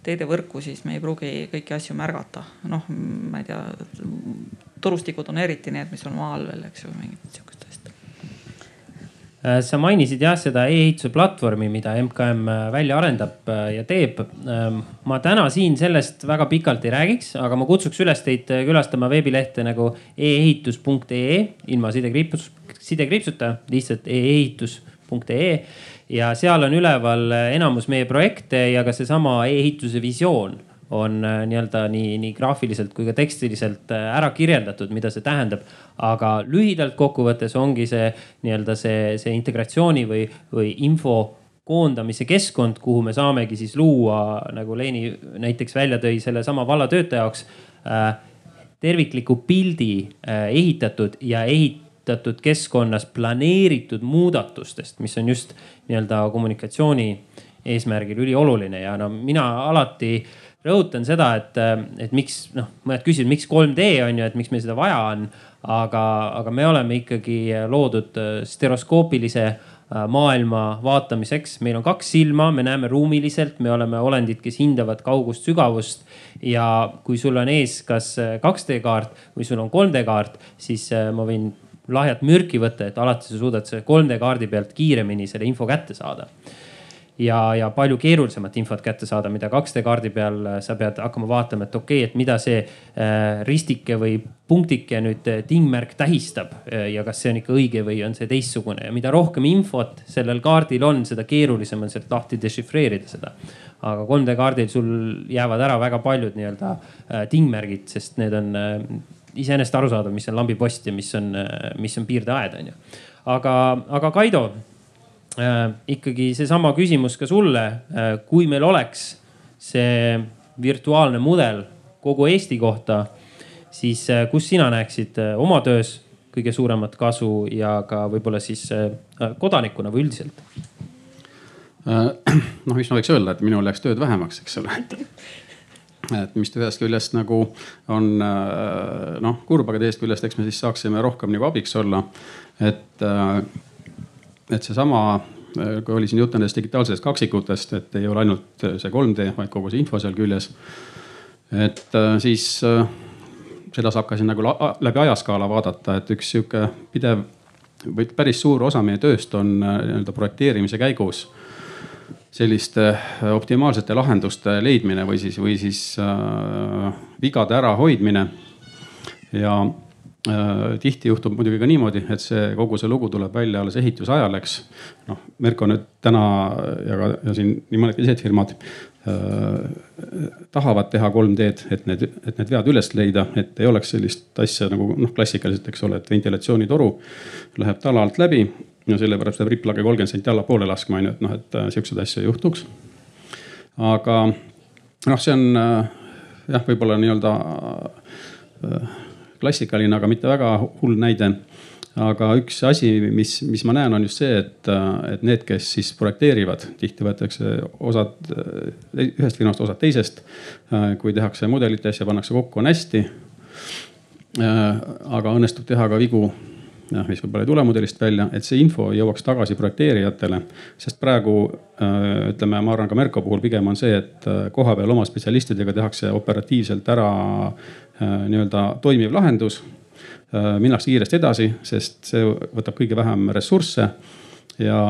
teedevõrku, siis me ei pruugi kõiki asju märgata. noh, ma ei tea, torustikud on eriti need, mis on maa all veel, eks ju, mingid siuksed Äh, sa mainisid jah seda e-ehituse platvormi, mida MKM äh, välja arendab äh, ja teeb. Ähm, ma täna siin sellest väga pikalt ei räägiks, aga ma kutsuks üles teid külastama veebilehte nagu e-ehitus.ee ilma sidekriips, sidekriipsuta, lihtsalt e-ehitus.ee ja seal on üleval enamus meie projekte ja ka seesama e-ehituse visioon on äh, nii-öelda nii, nii graafiliselt kui ka tekstiliselt äh, ära kirjeldatud, mida see tähendab. aga lühidalt kokkuvõttes ongi see nii-öelda see, see integratsiooni või, või info koondamise keskkond, kuhu me saamegi siis luua, nagu Leeni näiteks välja tõi, sellesama valla töötaja jaoks äh, tervikliku pildi äh, ehitatud ja ehitatud keskkonnas planeeritud muudatustest, mis on just nii-öelda kommunikatsiooni eesmärgil ülioluline ja no mina alati äh, rõhutan seda, et, et miks noh, mõned küsivad, miks 3D on ju, et miks meil seda vaja on. aga, aga me oleme ikkagi loodud stereoskoopilise äh, maailma vaatamiseks, meil on kaks silma, me näeme ruumiliselt, me oleme olendid, kes hindavad kaugust, sügavust. ja kui sul on ees kas 2D kaart või sul on 3D kaart, siis äh, ma võin lahjat mürki võtta, et alati sa suudad selle 3D kaardi pealt kiiremini selle info kätte saada ja, ja palju keerulisemat infot kätte saada, mida 2D kaardi peal äh, sa pead hakkama vaatama, et okei okay,, et mida see äh, ristike või punktike nüüd äh, tingmärk tähistab ja kas see on ikka õige või on see teistsugune ja mida rohkem infot sellel kaardil on, seda keerulisem on sealt lahti dešifreerida seda. aga 3D kaardil sul jäävad ära väga paljud nii-öelda tingmärgid, sest need on iseenesest arusaadav, mis on lambipost ja mis on, mis on piirdeaed, on ju. aga, aga Kaido ikkagi seesama küsimus ka sulle äh,. kui meil oleks see virtuaalne mudel kogu Eesti kohta, siis äh, kus sina näeksid äh, oma töös kõige suuremat kasu ja ka võib-olla siis äh, kodanikuna või üldiselt? Äh, *clears throat* noh, mis ma võiks öelda, et minul läks tööd vähemaks, eks ole *laughs* et mis ühest küljest nagu on äh, noh kurb, aga teisest küljest, eks me siis saaksime rohkem nagu abiks olla. et, äh, et seesama, äh, kui oli siin jutt nendest digitaalsetest kaksikutest, et ei ole ainult see 3D, vaid kogu see info seal küljes. et siis seda saab ka siin nagu läbi ajaskaala vaadata, et üks sihuke pidev või päris suur osa meie tööst on nii-öelda projekteerimise käigus selliste äh, optimaalsete lahenduste leidmine või siis, või siis äh, vigade ärahoidmine. ja äh, tihti juhtub muidugi ka niimoodi, et see kogu see lugu tuleb välja alles ehituse ajal, eks. noh, Merko nüüd täna ja ka ja siin nii mõnedki teised firmad äh, tahavad teha 3D-d, et need, et need vead üles leida, et ei oleks sellist asja nagu noh, klassikaliselt, eks ole, et ventilatsioonitoru läheb tala alt läbi ja sellepärast peab ripplage kolmkümmend senti allapoole laskma, on ju, et noh, et äh, siukseid asju ei juhtuks. aga noh, see on äh, jah, võib-olla nii-öelda äh, klassikaline, aga mitte väga hull näide aga üks asi, mis, mis ma näen, on just see, et, et need, kes siis projekteerivad, tihti võetakse osad ühest firmast, osad teisest. kui tehakse mudelites ja pannakse kokku, on hästi. aga õnnestub teha ka vigu noh, mis võib-olla ei tule mudelist välja, et see info jõuaks tagasi projekteerijatele. sest praegu äh, ütleme, ma arvan ka Merko puhul pigem on see, et äh, kohapeal oma spetsialistidega tehakse operatiivselt ära äh, nii-öelda toimiv lahendus. minnakse kiiresti edasi, sest see võtab kõige vähem ressursse ja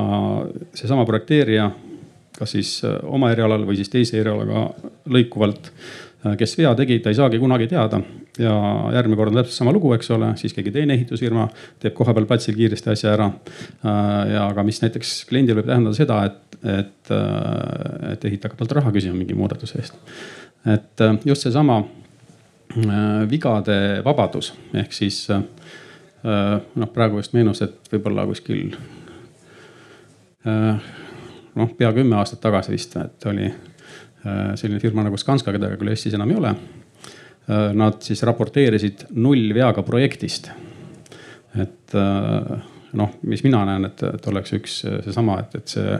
seesama projekteerija, kas siis oma erialal või siis teise erialaga lõikuvalt kes vea tegi, ta ei saagi kunagi teada. Ja järgmine kord on täpselt sama lugu, eks ole, siis keegi teine ehitusfirma teeb kohapeal platsil kiiresti asja ära. Äh, ja aga mis näiteks kliendil võib tähendada seda, et, et, äh, et ehitaja hakkab talt raha küsima mingi muudatuse eest. et just seesama vigade vabadus ehk siis noh, praegu just meenus, et võib-olla kuskil noh, pea kümme aastat tagasi vist, et oli Äh, selline firma nagu Skanska, keda küll Eestis enam ei ole. Äh, nad siis raporteerisid nullveaga projektist. et äh, noh, mis mina näen, et, et oleks üks seesama, et, et see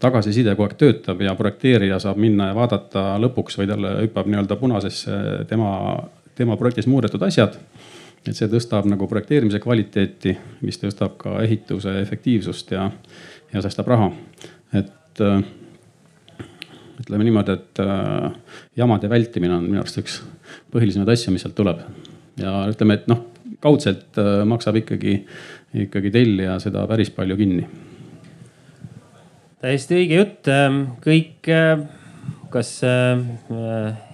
tagasiside kogu aeg töötab ja projekteerija saab minna ja vaadata lõpuks või talle hüppab nii-öelda punasesse tema, tema projektis muudetud asjad. et see tõstab nagu projekteerimise kvaliteeti, mis tõstab ka ehituse efektiivsust ja, ja säästab raha. et ütleme niimoodi, et äh, jamade vältimine on minu arust üks põhilisemaid asju, mis sealt tuleb. ja ütleme, et noh, kaudselt äh, maksab ikkagi, ikkagi tellija seda päris palju kinni. täiesti õige jutt, ähm, kõik äh, kas äh,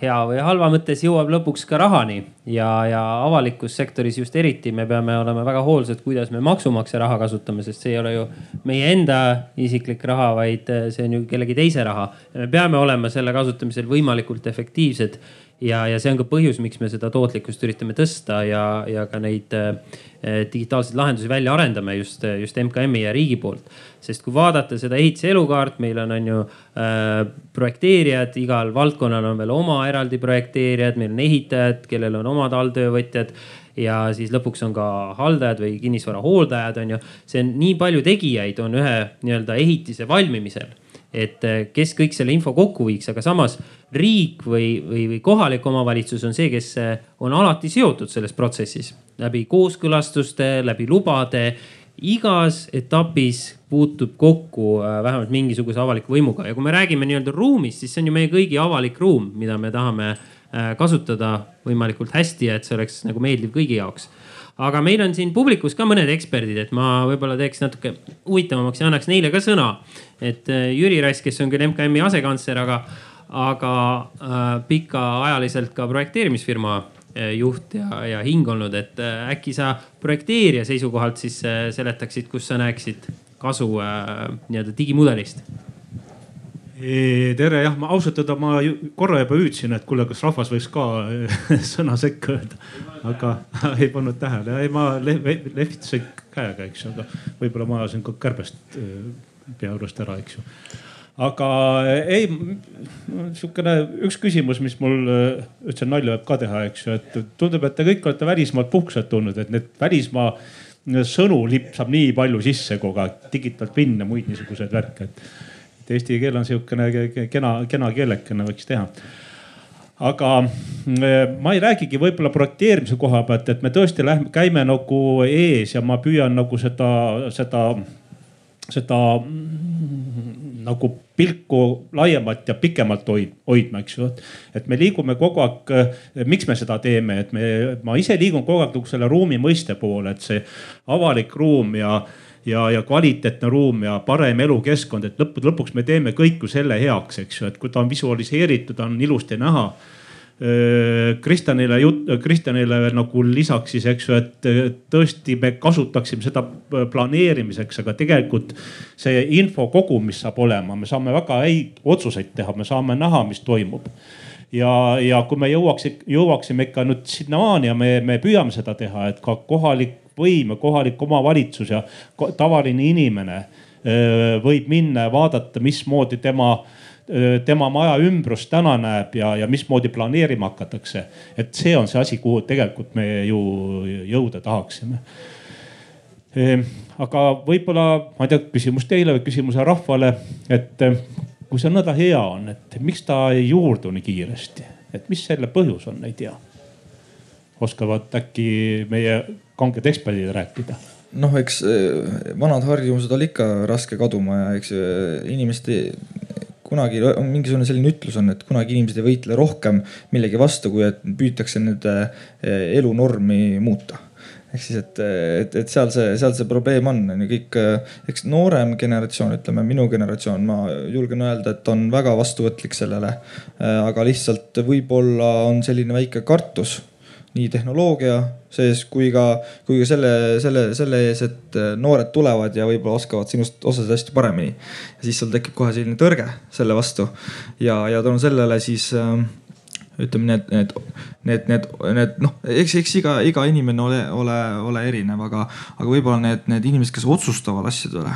hea või halva mõttes jõuab lõpuks ka rahani ja, ja avalikus sektoris just eriti me peame olema väga hoolsad, kuidas me maksumaksja raha kasutame, sest see ei ole ju meie enda isiklik raha, vaid see on ju kellegi teise raha. me peame olema selle kasutamisel võimalikult efektiivsed ja, ja see on ka põhjus, miks me seda tootlikkust üritame tõsta ja, ja ka neid äh, digitaalseid lahendusi välja arendame just, just MKM-i ja riigi poolt. sest kui vaadata seda ehitise elukaart, meil on, on ju äh, projekteerijad, igal valdkonnal on veel oma eraldi projekteerijad, meil on ehitajad, kellel on omad alltöövõtjad ja siis lõpuks on ka haldajad või kinnisvara hooldajad, on ju. see on nii palju tegijaid on ühe nii-öelda ehitise valmimisel et äh, kes kõik selle info kokku viiks, aga samas riik või, või, või kohalik omavalitsus on see, kes äh, on alati seotud selles protsessis läbi kooskõlastuste, läbi lubade. igas etapis puutub kokku äh, vähemalt mingisuguse avaliku võimuga ja kui me räägime nii-öelda ruumist, siis see on ju meie kõigi avalik ruum, mida me tahame kasutada võimalikult hästi ja et see oleks nagu meeldiv kõigi jaoks aga meil on siin publikus ka mõned eksperdid, et ma võib-olla teeks natuke huvitavamaks ja annaks neile ka sõna. Et äh, Jüri Rass, kes on küll MKM-i asekantsler, aga, aga äh, pikaajaliselt ka projekteerimisfirma äh, juht ja, ja hing olnud, et äkki sa projekteerija seisukohalt siis seletaksid, kus sa näeksid kasu nii-öelda digimudelist? Tere, jah, ma ausalt öelda, ma korra juba hüüdsin, et kuule, kas rahvas võiks ka *laughs* sõna sekka öelda. aga *laughs* ei pannud tähele, ei ma lehvitasin käega, eks aga võib-olla ma ajasin ka kärbest pea juurest ära, eks ju. aga ei, sihukene üks küsimus, mis mul üldse nalja võib ka teha, eks ju, et tundub, et te kõik olete välismaalt puhkuselt tulnud, et need välismaa sõnu lipsab nii palju sisse kogu aeg, digital twin ja muid niisuguseid värke, et et eesti keel on sihukene kena, kena keelekene võiks teha aga mm, ma ei räägigi võib-olla projekteerimise koha pealt, et me tõesti lähme, käime nagu ees ja ma püüan nagu seda, seda, seda nagu pilku laiemalt ja pikemalt hoid, hoidma, eks ju. et me liigume kogu aeg, miks me seda teeme, et me, ma ise liigun kogu aeg nagu selle ruumi mõiste poole, et see avalik ruum ja ja, ja kvaliteetne ruum ja parem elukeskkond, et lõppude lõpuks me teeme kõik ju selle heaks, eks ju, et kui ta on visualiseeritud, on ilusti näha. Kristjanile jutt, Kristjanile veel nagu lisaks siis, eks ju, et tõesti me kasutaksime seda planeerimiseks, aga tegelikult see info kogum, mis saab olema, me saame väga häid otsuseid teha, me saame näha, mis toimub. Ja, ja kui me jõuaks, jõuaksime ikka nüüd sinnamaani ja me, me püüame seda teha, et ka kohalik võim ja kohalik omavalitsus ja tavaline inimene võib minna ja vaadata, mismoodi tema tema maja ümbrus täna näeb ja, ja mismoodi planeerima hakatakse. et see on see asi, kuhu tegelikult me ju jõuda tahaksime. aga võib-olla, ma ei tea, küsimus teile või küsimus rahvale, et kui see nõnda hea on, et miks ta ei juurdu nii kiiresti, et mis selle põhjus on, ei tea. oskavad äkki meie kanged eksperdid rääkida? noh, eks vanad harjumused oli ikka raske kaduma ja eks inimeste kunagi mingisugune selline ütlus on, et kunagi inimesed ei võitle rohkem millegi vastu, kui et püütakse nende eh, elunormi muuta ehk siis, et, et, et seal see, seal see probleem on, on ju kõik, eks noorem generatsioon, ütleme minu generatsioon, ma julgen öelda, et on väga vastuvõtlik sellele. aga lihtsalt võib-olla on selline väike kartus nii tehnoloogia sees kui ka, kui ka selle, selle, selle ees, et äh, noored tulevad ja võib-olla oskavad sinust osasid asju paremini. siis sul tekib kohe selline tõrge selle vastu ja, ja tänu sellele siis äh, ütleme, need, need, need, need, need noh, eks, eks iga, iga inimene ole, ole, ole erinev, aga, aga võib-olla need, need inimesed, kes otsustavad asjade üle,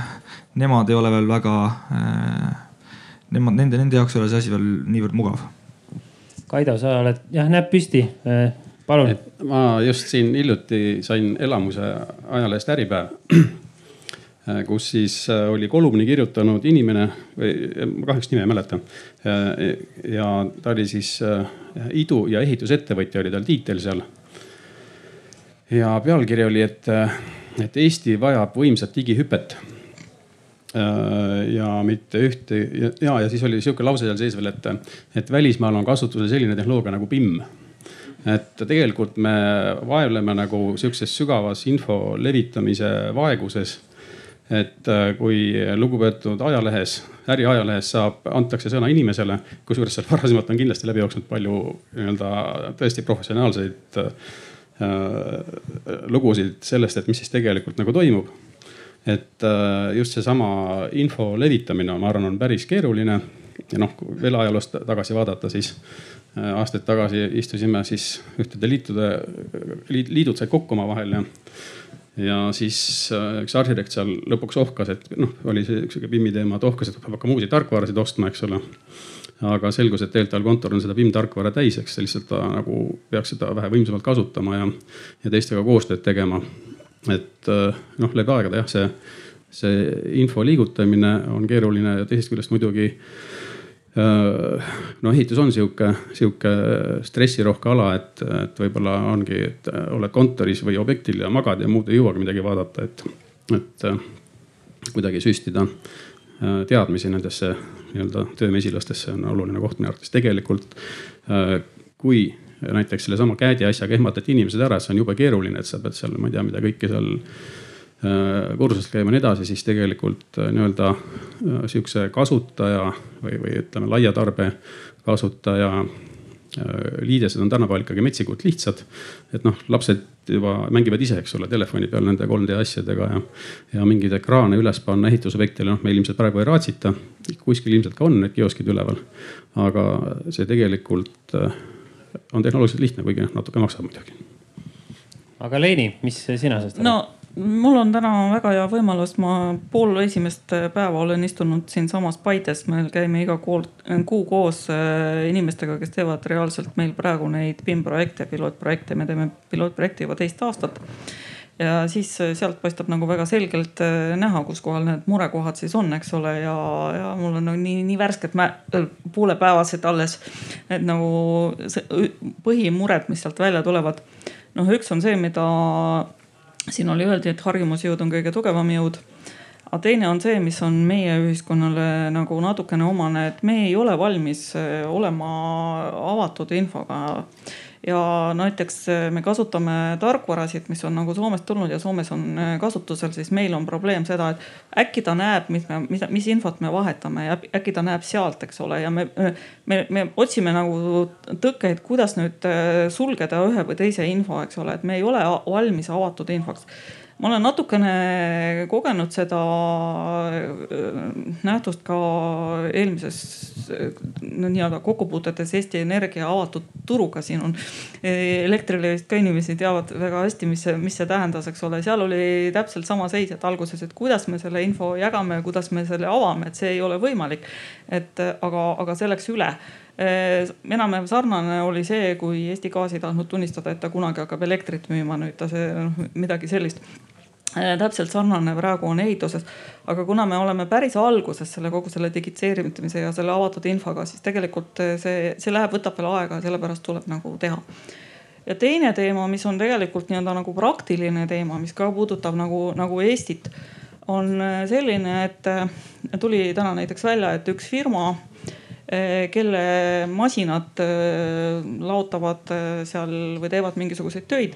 nemad ei ole veel väga äh,. Nemad, nende, nende jaoks ei ole see asi veel niivõrd mugav. Kaido, sa oled jah näpp püsti äh, palun. ma just siin hiljuti sain elamuse ajalehest Äripäev *clears throat* kus siis äh, oli kolumni kirjutanud inimene või ma kahjuks nime ei mäleta. ja ta oli siis äh, idu- ja ehitusettevõtja oli tal tiitel seal. ja pealkiri oli, et, äh, et Eesti vajab võimsat digihüpet ja mitte ühte ja, ja siis oli sihuke lause seal sees veel, et, et välismaal on kasutusel selline tehnoloogia nagu BIM et tegelikult me vaevleme nagu sihukeses sügavas info levitamise vaeguses. et äh, kui lugupeetud ajalehes, äriajalehes saab, antakse sõna inimesele, kusjuures seal varasemalt on kindlasti läbi jooksnud palju nii-öelda tõesti professionaalseid äh, lugusid sellest, et mis siis tegelikult nagu toimub et äh, just seesama info levitamine, ma arvan, on päris keeruline. ja noh, veel ajaloost tagasi vaadata, siis aastaid tagasi istusime siis ühtede liitude, liidud said kokku omavahel ja, ja siis äh, üks arhitekt seal lõpuks ohkas, et noh, oli see sihuke BIM-i teema, et ohkas, et peab hakkama uusi tarkvarasid ostma, eks ole. aga selgus, et tegelikult tal kontor on seda BIM tarkvara täis, eks lihtsalt ta nagu peaks seda vähe võimsamalt kasutama ja, ja teistega koostööd tegema. et äh, noh, läbi aegade jah, see, see info liigutamine on keeruline ja teisest küljest muidugi Äh, no ehitus on sihuke, sihuke stressirohke ala, et, et võib-olla ongi, et oled kontoris või objektil ja magad ja muud ei jõuagi midagi vaadata, et, et äh, kuidagi süstida äh, teadmisi nendesse nii-öelda töömesilastesse on oluline koht minu arvates. tegelikult kui näiteks sellesama Käädi asjaga ehmatati inimesed ära, see on jube keeruline, et sa pead seal, ma ei tea, mida kõike seal äh, kursusel käima ja nii edasi, siis tegelikult nii-öelda sihukese kasutaja või, või ütleme, laia tarbe kasutaja Äh, liidesed on tänapäeval ikkagi metsikult lihtsad. et noh, lapsed juba mängivad ise, eks ole, telefoni peal nende 3D asjadega ja, ja mingeid ekraane üles panna ehitusobjektile, noh meil ilmselt praegu ei raatsita. kuskil ilmselt ka on need kioskid üleval. aga see tegelikult äh, on tehnoloogiliselt lihtne, kuigi noh natuke maksab muidugi. aga Leeni, mis sina sellest arvad? no mul on täna väga hea võimalus, ma pool esimest päeva olen istunud siinsamas Paides, me käime iga kuu, kuu koos äh, inimestega, kes teevad reaalselt meil praegu neid BIM projekte, pilootprojekte, me teeme pilootprojekti juba teist aastat ja siis äh, sealt paistab nagu väga selgelt äh, näha, kus kohal need murekohad siis on, eks ole, ja, ja mul on nagu nii, nii värsked poolepäevased alles. Need nagu põhimured, mis sealt välja tulevad. noh, üks on see, mida siin oli öeldi, et harjumusjõud on kõige tugevam jõud. aga teine on see, mis on meie ühiskonnale nagu natukene omane, et me ei ole valmis eh, olema avatud infoga ja näiteks eh, me kasutame tarkvarasid, mis on nagu Soomest tulnud ja Soomes on eh, kasutusel, siis meil on probleem seda, et äkki ta näeb, mis me, mis, mis infot me vahetame ja äkki ta näeb sealt, eks ole, ja me, me, me otsime nagu tõkkeid, kuidas nüüd eh, sulgeda ühe või teise info, eks ole, et me ei ole valmis avatud infoks ma olen natukene kogenud seda äh, nähtust ka eelmises no nii-öelda kokkupuutetes Eesti Energia avatud turuga. siin on Elektrilevist ka inimesi teavad väga hästi, mis mis see tähendas, eks ole, seal oli täpselt sama seis, et alguses, et kuidas me selle info jagame, kuidas me selle avame, et see ei ole võimalik. et aga, aga see läks üle enam-vähem sarnane oli see, kui Eesti Gaas ei tahtnud tunnistada, et ta kunagi hakkab elektrit müüma, nüüd ta see noh midagi sellist Äh, täpselt sarnane praegu on ehituses. aga kuna me oleme päris alguses selle kogu selle digitseerimise ja selle avatud infoga, siis tegelikult äh, see, see läheb, võtab veel aega ja sellepärast tuleb nagu teha. ja teine teema, mis on tegelikult nii-öelda nagu praktiline teema, mis ka puudutab nagu, nagu Eestit, on äh, selline, et tuli täna näiteks välja, et üks firma kelle masinad laotavad seal või teevad mingisuguseid töid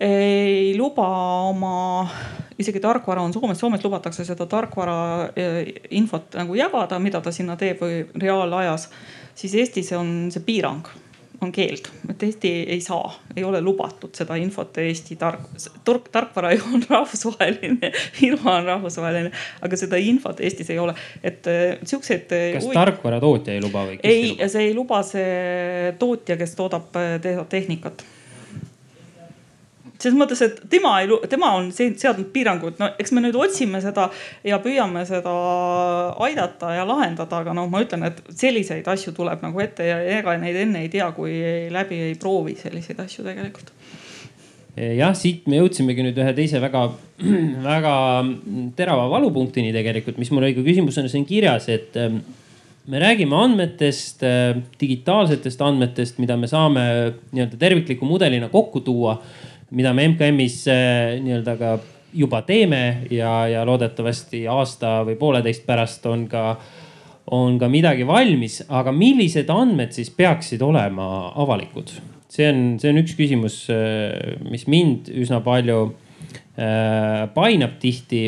ei luba oma, isegi tarkvara on Soomes, Soomes lubatakse seda tarkvara eh, infot nagu jagada, mida ta sinna teeb või reaalajas. siis Eestis on see piirang, on keeld, et Eesti ei saa, ei ole lubatud seda infot Eesti tark, turg, tarkvara ju on rahvusvaheline, firma on rahvusvaheline, aga seda infot Eestis ei ole, et eh, siukseid. Eh, kas tarkvara tootja ei luba või? ei, see ei luba see tootja, kes toodab tehnikat selles mõttes, et tema ei, tema on seadnud piirangud, no eks me nüüd otsime seda ja püüame seda aidata ja lahendada, aga noh, ma ütlen, et selliseid asju tuleb nagu ette ja ega neid enne ei tea, kui läbi ei proovi selliseid asju tegelikult. Jah, siit me jõudsimegi nüüd ühe teise väga, *clears throat* väga terava valupunktini tegelikult, mis mul õige küsimus on siin kirjas, et ähm, me räägime andmetest, äh, digitaalsetest andmetest, mida me saame nii-öelda tervikliku mudelina kokku tuua mida me MKM-is äh, nii-öelda ka juba teeme ja, ja loodetavasti aasta või pooleteist pärast on ka, on ka midagi valmis. aga millised andmed siis peaksid olema avalikud? see on, see on üks küsimus, äh, mis mind üsna palju äh, painab tihti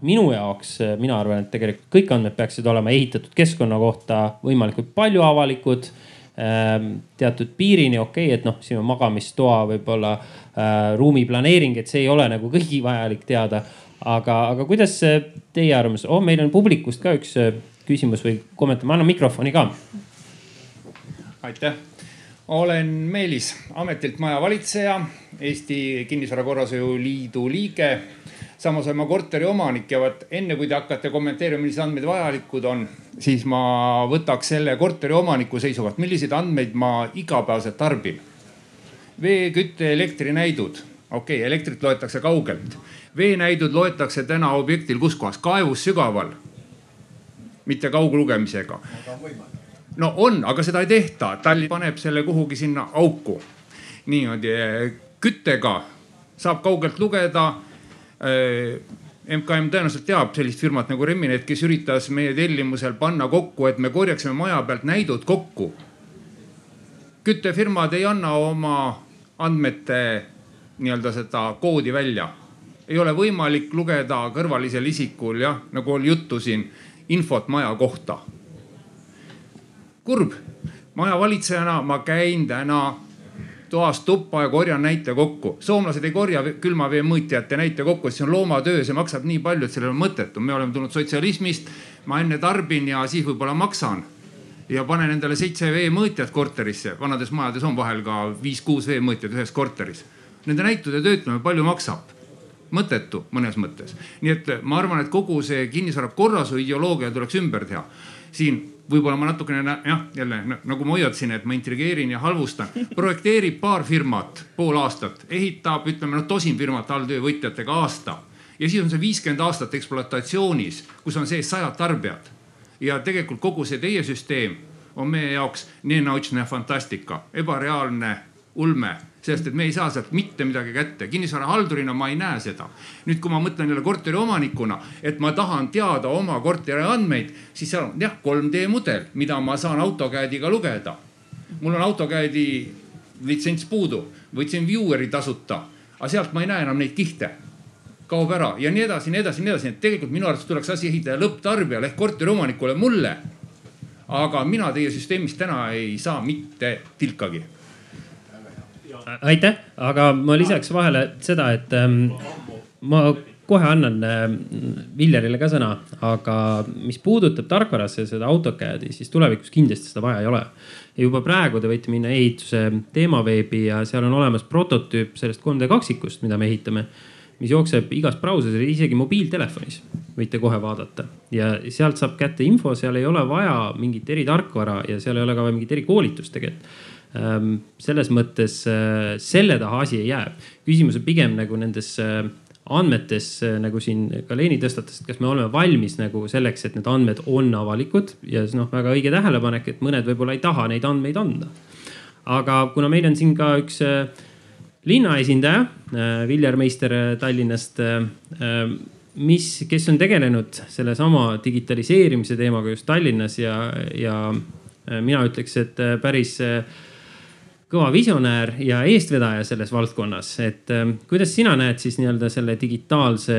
minu jaoks, mina arvan, et tegelikult kõik andmed peaksid olema ehitatud keskkonna kohta võimalikult palju avalikud teatud piirini okei okay,, et noh, siin on magamistoa võib-olla äh, ruumi planeering, et see ei ole nagu kõigi *laughs* vajalik teada. aga, aga kuidas teie arvamus oh,, meil on publikust ka üks äh, küsimus või kommentaar, ma annan mikrofoni ka. aitäh, olen Meelis, ametilt majavalitseja, Eesti Kinnisvara Korrashoiu Liidu liige samas olen ma korteri omanik ja vot enne kui te hakkate kommenteerima, millised andmed vajalikud on, siis ma võtaks selle korteri omaniku seisukohalt, milliseid andmeid ma igapäevaselt tarbin. vee, kütte, elektrinäidud, okei okay,, elektrit loetakse kaugelt. veenäidud loetakse täna objektil kus kohas, kaevus sügaval. mitte kauglugemisega. no on, aga seda ei tehta, Tallinn paneb selle kuhugi sinna auku. niimoodi küttega saab kaugelt lugeda MKM äh, tõenäoliselt teab sellist firmat nagu Reminet, kes üritas meie tellimusel panna kokku, et me korjaksime maja pealt näidud kokku. küttefirmad ei anna oma andmete nii-öelda seda koodi välja. ei ole võimalik lugeda kõrvalisel isikul jah, nagu oli juttu siin, infot maja kohta. kurb, maja valitsejana ma käin täna toast tuppa ja korjan näite kokku. soomlased ei korja külmavee mõõtjate näite kokku, see on loomatöö, see maksab nii palju, et sellel on mõttetu. me oleme tulnud sotsialismist, ma enne tarbin ja siis võib-olla maksan ja panen endale seitse veemõõtjat korterisse, vanades majades on vahel ka viis-kuus veemõõtjat ühes korteris. Nende näitude töötlemine palju maksab mõttetu mõnes mõttes. nii et ma arvan, et kogu see kinnisvara korrashoiu ideoloogia tuleks ümber teha. siin võib-olla ma natukene jah, jälle nagu ma hoiatasin, et ma intrigeerin ja halvustan. projekteerib paar firmat pool aastat, ehitab, ütleme noh, tosin firmat alltöövõtjatega aasta ja siis on see viiskümmend aastat ekspluatatsioonis, kus on sees sajad tarbijad ja tegelikult kogu see teie süsteem on meie jaoks nenaučne fantastika, ebareaalne ulme sest et me ei saa sealt mitte midagi kätte. kinnisvarahaldurina ma ei näe seda. nüüd, kui ma mõtlen jälle korteriomanikuna, et ma tahan teada oma korteri andmeid, siis seal on jah 3D mudel, mida ma saan AutoCAD-iga lugeda. mul on AutoCAD-i litsents puudu, võtsin viewer'i tasuta, aga sealt ma ei näe enam neid kihte kaob ära ja nii edasi, nii edasi, nii edasi, et tegelikult minu arvates tuleks asi ehitada lõpptarbijale ehk korteriomanikule, mulle. aga mina teie süsteemist täna ei saa mitte tilkagi. Aitäh, aga ma lisaks vahele seda, et ähm, ma kohe annan äh, Villerile ka sõna, aga mis puudutab tarkvarasse seda AutoCAD-i, siis tulevikus kindlasti seda vaja ei ole. ja juba praegu te võite minna ehituse teemaveebi ja seal on olemas prototüüp sellest 3D kaksikust, mida me ehitame mis jookseb igas brauseris, isegi mobiiltelefonis võite kohe vaadata. Ja sealt saab kätte info, seal ei ole vaja mingit eritarkvara ja seal ei ole ka mingit erikoolitust tegelikult selles mõttes äh, selle taha asi ei jää. küsimus on pigem nagu nendes äh, andmetes, äh, nagu siin ka Leeni tõstatas, et kas me oleme valmis nagu selleks, et need andmed on avalikud ja noh, väga õige tähelepanek, et mõned võib-olla ei taha neid andmeid anda. aga kuna meil on siin ka üks linna esindaja, äh, Viljar Meister äh, Tallinnast, äh, mis, kes on tegelenud sellesama digitaliseerimise teemaga just Tallinnas ja, ja mina ütleks, et päris kõva visionäär ja eestvedaja selles valdkonnas, et kuidas sina näed siis nii-öelda selle digitaalse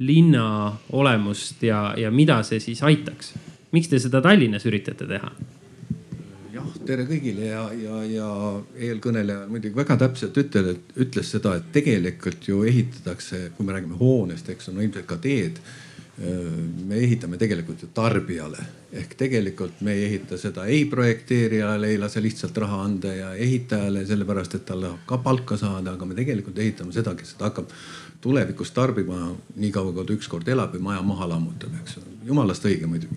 linna olemust ja, ja mida see siis aitaks? miks te seda Tallinnas üritate teha? tere kõigile ja, ja, ja eelkõneleja muidugi väga täpselt et ütles seda, et tegelikult ju ehitatakse, kui me räägime hoonest, eks on ilmselt ka teed. Me ehitame tegelikult ju tarbijale. Ehk tegelikult me ei ehita seda ei projekteerijale, ei lase lihtsalt raha anda ja ehitajale sellepärast, et tal tahab ka palka saada, aga me tegelikult ehitame seda, kes seda hakkab tulevikus tarbima niikaua, kui ta ükskord elab ja maja maha lammutab, eks. jumalast õige muidugi.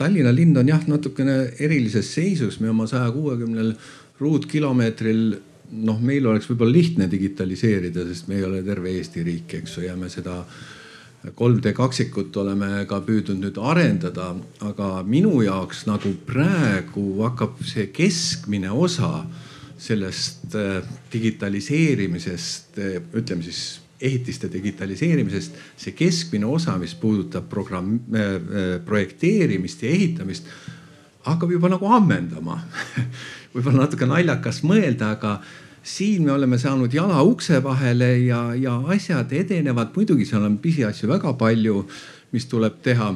Tallinna linn on jah, natukene erilises seisus, me oma saja kuuekümnel ruutkilomeetril noh, meil oleks võib-olla lihtne digitaliseerida, sest me ei ole terve Eesti riik, eks ju, ja me seda 3D kaksikut oleme ka püüdnud nüüd arendada, aga minu jaoks nagu praegu hakkab see keskmine osa sellest äh, digitaliseerimisest, äh, ütleme siis ehitiste digitaliseerimisest, see keskmine osa, mis puudutab programm äh,, projekteerimist ja ehitamist, hakkab juba nagu ammendama. *laughs* Võib-olla natuke naljakas mõelda, aga siin me oleme saanud jala ukse vahele ja, ja asjad edenevad. muidugi seal on pisiasju väga palju mis tuleb teha.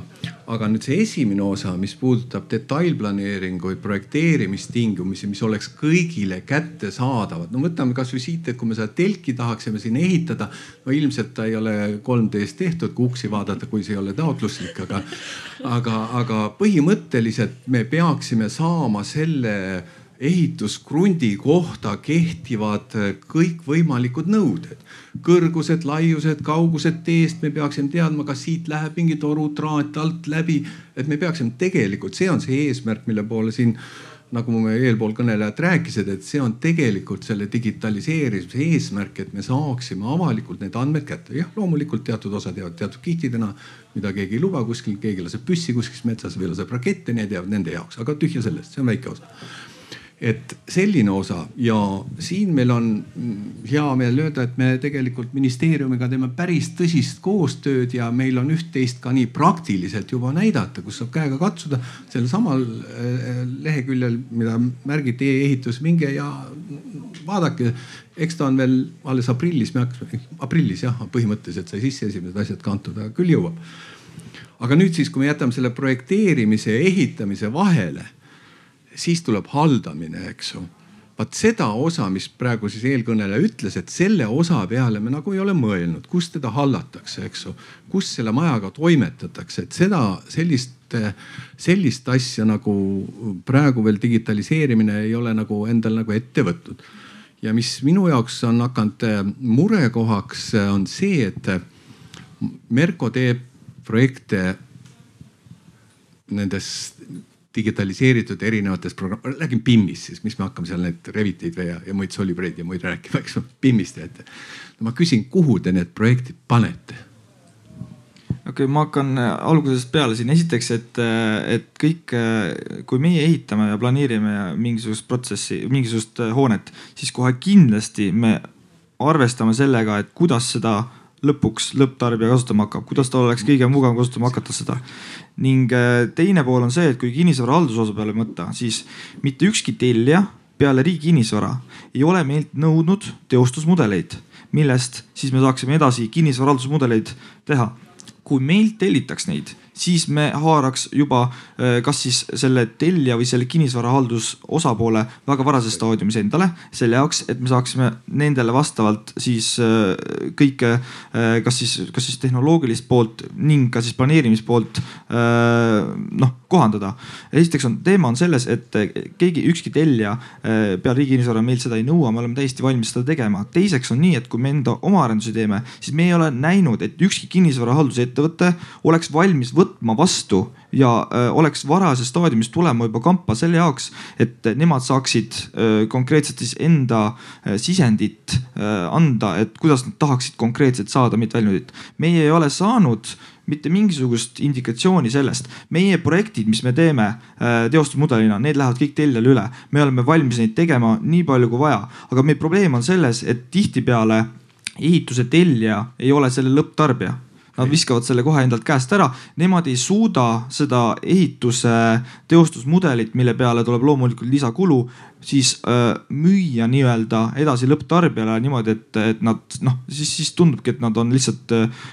aga nüüd see esimene osa, mis puudutab detailplaneeringuid, projekteerimistingimusi, mis oleks kõigile kättesaadavad. no võtame kasvõi siit, et kui me seda telki tahaksime siin ehitada, no ilmselt ta ei ole 3D-s tehtud, kui uksi vaadata, kui see ei ole taotluslik, aga, aga, aga põhimõtteliselt me peaksime saama selle ehituskrundi kohta kehtivad kõikvõimalikud nõuded. kõrgused, laiused, kaugused teest, me peaksime teadma, kas siit läheb mingi torutraat alt läbi. et me peaksime tegelikult, see on see eesmärk, mille poole siin nagu mu eelpool kõnelejad rääkisid, et see on tegelikult selle digitaliseerimise eesmärk, et me saaksime avalikult need andmed kätte. jah, loomulikult teatud osad jäävad teatud kihtidena, mida keegi ei luba kuskil, keegi laseb püssi kuskil metsas või laseb rakette, need jäävad nende jaoks, aga tühja sellest, see on väike osa et selline osa ja siin meil on hea meel öelda, et me tegelikult ministeeriumiga teeme päris tõsist koostööd ja meil on üht-teist ka nii praktiliselt juba näidata, kus saab käega katsuda. sellel samal äh, leheküljel, mida märgiti e-ehitus, minge ja vaadake, eks ta on veel alles aprillis, me hakkasime, aprillis jah, põhimõtteliselt sai sisse esimesed asjad kantud, aga küll jõuab. aga nüüd siis, kui me jätame selle projekteerimise ja ehitamise vahele siis tuleb haldamine, eks ju vaat seda osa, mis praegu siis eelkõneleja ütles, et selle osa peale me nagu ei ole mõelnud, kus teda hallatakse, eks ju. kus selle majaga toimetatakse, et seda, sellist, sellist asja nagu praegu veel digitaliseerimine ei ole nagu endal nagu ette võtnud. ja mis minu jaoks on hakanud murekohaks, on see, et Merko teeb projekte nendes digitaliseeritud erinevates programm, räägin BIM-ist siis, mis me hakkame seal neid Reviteid ja, ja muid Solibreid ja muid rääkima, eks ju, BIM-ist teete. no ma küsin, kuhu te need projektid panete? okei okay,, ma hakkan äh, algusest peale siin. esiteks, et, äh, et kõik, äh, kui meie ehitame ja planeerime mingisugust protsessi, mingisugust hoonet, siis kohe kindlasti me arvestame sellega, et kuidas seda lõpuks lõpptarbija kasutama hakkab, kuidas tal oleks kõige mugavam kasutama hakata seda ning äh, teine pool on see, et kui kinnisvara haldusosa peale mõtta, siis mitte ükski tellija peale Riigi Kinnisvara ei ole meilt nõudnud teostusmudeleid, millest siis me saaksime edasi kinnisvara haldusmudeleid teha. kui meilt tellitaks neid siis me haaraks juba äh, kas siis selle tellija või selle kinnisvarahaldus osapoole väga varases staadiumis endale. selle jaoks, et me saaksime nendele vastavalt siis äh, kõike, äh, kas siis, kas siis tehnoloogilist poolt ning ka siis planeerimispoolt noh kohandada. esiteks on, teema on selles, et keegi, ükski tellija peale Riigi Kinnisvara meilt seda ei nõua, me oleme täiesti valmis seda tegema. teiseks on nii, et kui me enda oma arendusi teeme, siis me ei ole näinud, et ükski kinnisvarahaldusettevõte oleks valmis võtma võtma vastu ja äh, oleks varajases staadiumis tulema juba kampa selle jaoks, et nemad saaksid äh, konkreetselt siis enda äh, sisendit anda, et kuidas nad tahaksid konkreetselt saada mingit väljundit. meie ei ole saanud mitte mingisugust indikatsiooni sellest. meie projektid, mis me teeme teostusmudelina, need lähevad kõik tellijale üle. me oleme valmis neid tegema nii palju kui vaja, aga meie probleem on selles, et tihtipeale ehituse tellija ei ole selle lõpptarbija Nad viskavad selle kohe endalt käest ära, nemad ei suuda seda ehituse teostusmudelit, mille peale tuleb loomulikult lisakulu, siis äh, müüa nii-öelda edasi lõpptarbijale niimoodi, et, et nad noh, siis, siis tundubki, et nad on lihtsalt äh,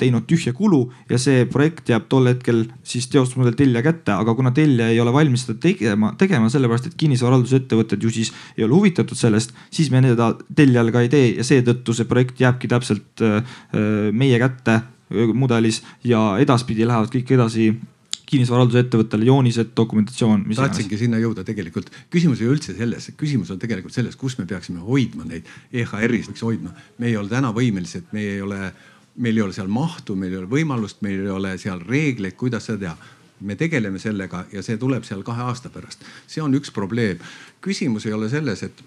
teinud tühja kulu ja see projekt jääb tol hetkel siis teostusmudel tellija kätte, aga kuna tellija ei ole valmis seda tegema, tegema sellepärast, et kinnisvarahaldusettevõtted ju siis ei ole huvitatud sellest, siis me seda tellijal ka ei tee. Ja seetõttu see projekt jääbki täpselt äh, meie kätte mudelis ja edaspidi lähevad kõik edasi kinnisvarahaldusettevõttele joonised, dokumentatsioon. tahtsingi sinna jõuda tegelikult. küsimus ei ole üldse selles, küsimus on tegelikult selles, kus me peaksime hoidma neid EHR-is võiks hoidma. me ei ole täna võimelised, me ei ole, meil ei ole seal mahtu, meil ei ole võimalust, meil ei ole seal reegleid, kuidas seda teha me tegeleme sellega ja see tuleb seal kahe aasta pärast. see on üks probleem. küsimus ei ole selles, et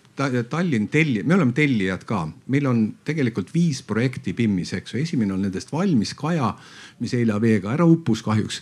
Tallinn telli-, me oleme tellijad ka, meil on tegelikult viis projekti PIM-is, eks ju. esimene on nendest valmis Kaja, mis eile veega ära uppus kahjuks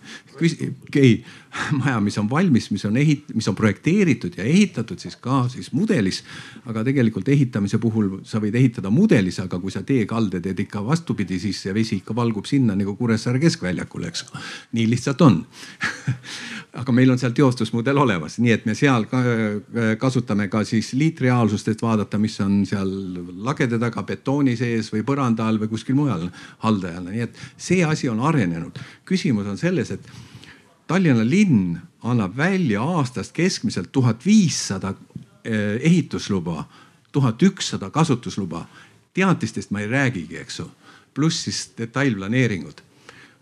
ei, *laughs* maja, mis on valmis, mis on ehit-, mis on projekteeritud ja ehitatud siis ka siis mudelis. aga tegelikult ehitamise puhul sa võid ehitada mudelis, aga kui sa teekalde teed ikka vastupidi, siis see vesi ikka valgub sinna nagu Kuressaare keskväljakule, eks. nii lihtsalt on *laughs* aga meil on seal teostusmudel olemas, nii et me seal ka, kasutame ka siis liitreaalsust, et vaadata, mis on seal lagede taga betooni sees või põranda all või kuskil mujal haldajana, nii et see asi on arenenud. küsimus on selles, et Tallinna linn annab välja aastast keskmiselt tuhat viissada eh, ehitusluba, tuhat ükssada kasutusluba. teatistest ma ei räägigi, eks ju, pluss siis detailplaneeringud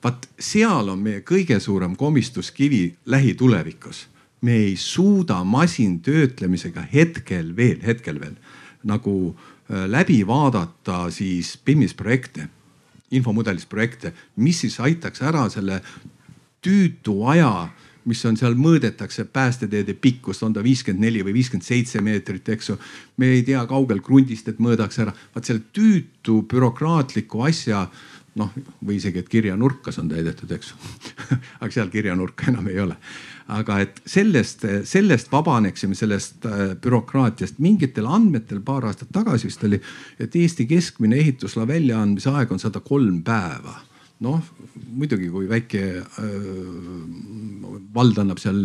vaat seal on meie kõige suurem komistuskivi lähitulevikus. me ei suuda masintöötlemisega hetkel veel, hetkel veel nagu äh, läbi vaadata siis BIM-is projekte, infomudelis projekte, mis siis aitaks ära selle tüütu aja mis on seal, mõõdetakse päästeteede pikkust, on ta viiskümmend neli või viiskümmend seitse meetrit, eks ju. me ei tea kaugel krundist, et mõõdaks ära, vaat selle tüütu bürokraatliku asja noh, või isegi, et kirjanurkas on täidetud, eks *laughs* aga seal kirjanurka enam ei ole. aga et sellest, sellest vabaneksime, sellest äh, bürokraatiast mingitel andmetel paar aastat tagasi vist oli, et Eesti keskmine ehitusloa väljaandmise aeg on sada kolm päeva noh, muidugi, kui väike äh, vald annab seal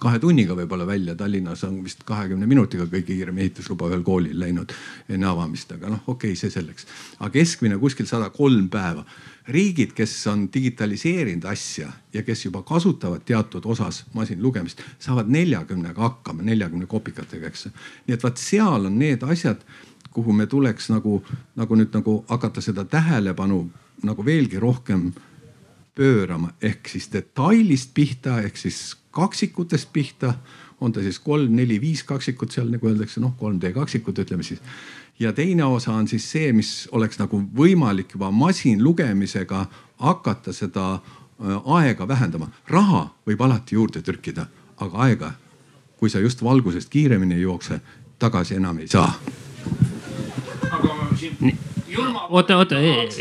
kahe tunniga võib-olla välja, Tallinnas on vist kahekümne minutiga kõige kiirem ehitusluba ühel koolil läinud enne avamist, aga noh, okei okay,, see selleks. aga keskmine kuskil sada kolm päeva. riigid, kes on digitaliseerinud asja ja kes juba kasutavad teatud osas masinlugemist, saavad neljakümnega hakkama, neljakümne kopikatega, eks. nii et vaat seal on need asjad, kuhu me tuleks nagu, nagu nüüd nagu hakata seda tähelepanu nagu veelgi rohkem pöörama ehk siis detailist pihta ehk siis kaksikutest pihta. on ta siis kolm, neli, viis kaksikut seal nagu öeldakse, noh 3D kaksikut ütleme siis. ja teine osa on siis see, mis oleks nagu võimalik juba masinlugemisega hakata seda äh, aega vähendama. raha võib alati juurde trükkida, aga aega, kui sa just valgusest kiiremini ei jookse, tagasi enam ei saa. aga siin oota, oota,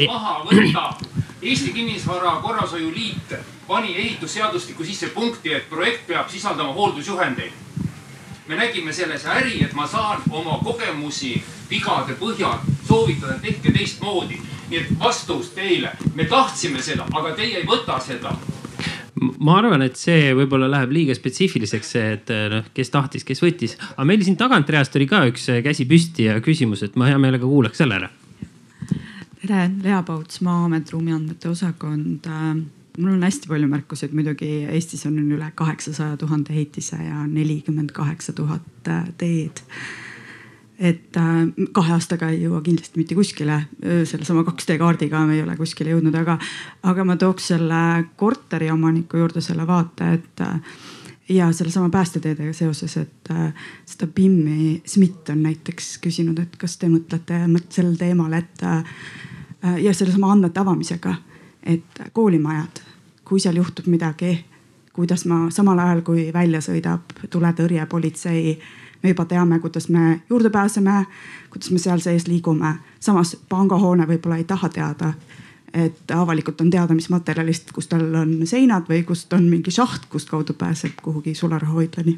maha võtta. Eesti Kinnisvara Korrashoiu Liit pani ehitusseadustiku sisse punkti, et projekt peab sisaldama hooldusjuhendeid. me nägime selles äri, et ma saan oma kogemusi vigade põhjal soovitada, tehke teistmoodi. nii et vastus teile, me tahtsime seda, aga teie ei võta seda ma arvan, et see võib-olla läheb liiga spetsiifiliseks, et noh, kes tahtis, kes võttis, aga meil siin tagantreast oli ka üks käsi püsti ja küsimus, et ma hea meelega kuulaks selle ära tere, Lea Pauts, Maa-amet ruumiandmete osakond. Äh, mul on hästi palju märkuseid, muidugi Eestis on üle kaheksasaja tuhande ehitise ja nelikümmend kaheksa tuhat äh, teed. et äh, kahe aastaga ei jõua kindlasti mitte kuskile, sellesama 2D kaardiga me ei ole kuskile jõudnud, aga, aga ma tooks selle korteriomaniku juurde selle vaate, et ja sellesama päästeteedega seoses, et äh, seda BIM-i SMIT on näiteks küsinud, et kas te mõtlete sel teemal, et äh, Äh, ja sellesama andmete avamisega, et koolimajad, kui seal juhtub midagi, kuidas ma samal ajal, kui välja sõidab tuletõrje, politsei, me juba teame, kuidas me juurde pääseme, kuidas me seal sees liigume. samas pangahoone võib-olla ei taha teada, et avalikult on teada, mis materjalist, kus tal on seinad või kust on mingi šaht, kust kaudu pääseb kuhugi sularahahoidlani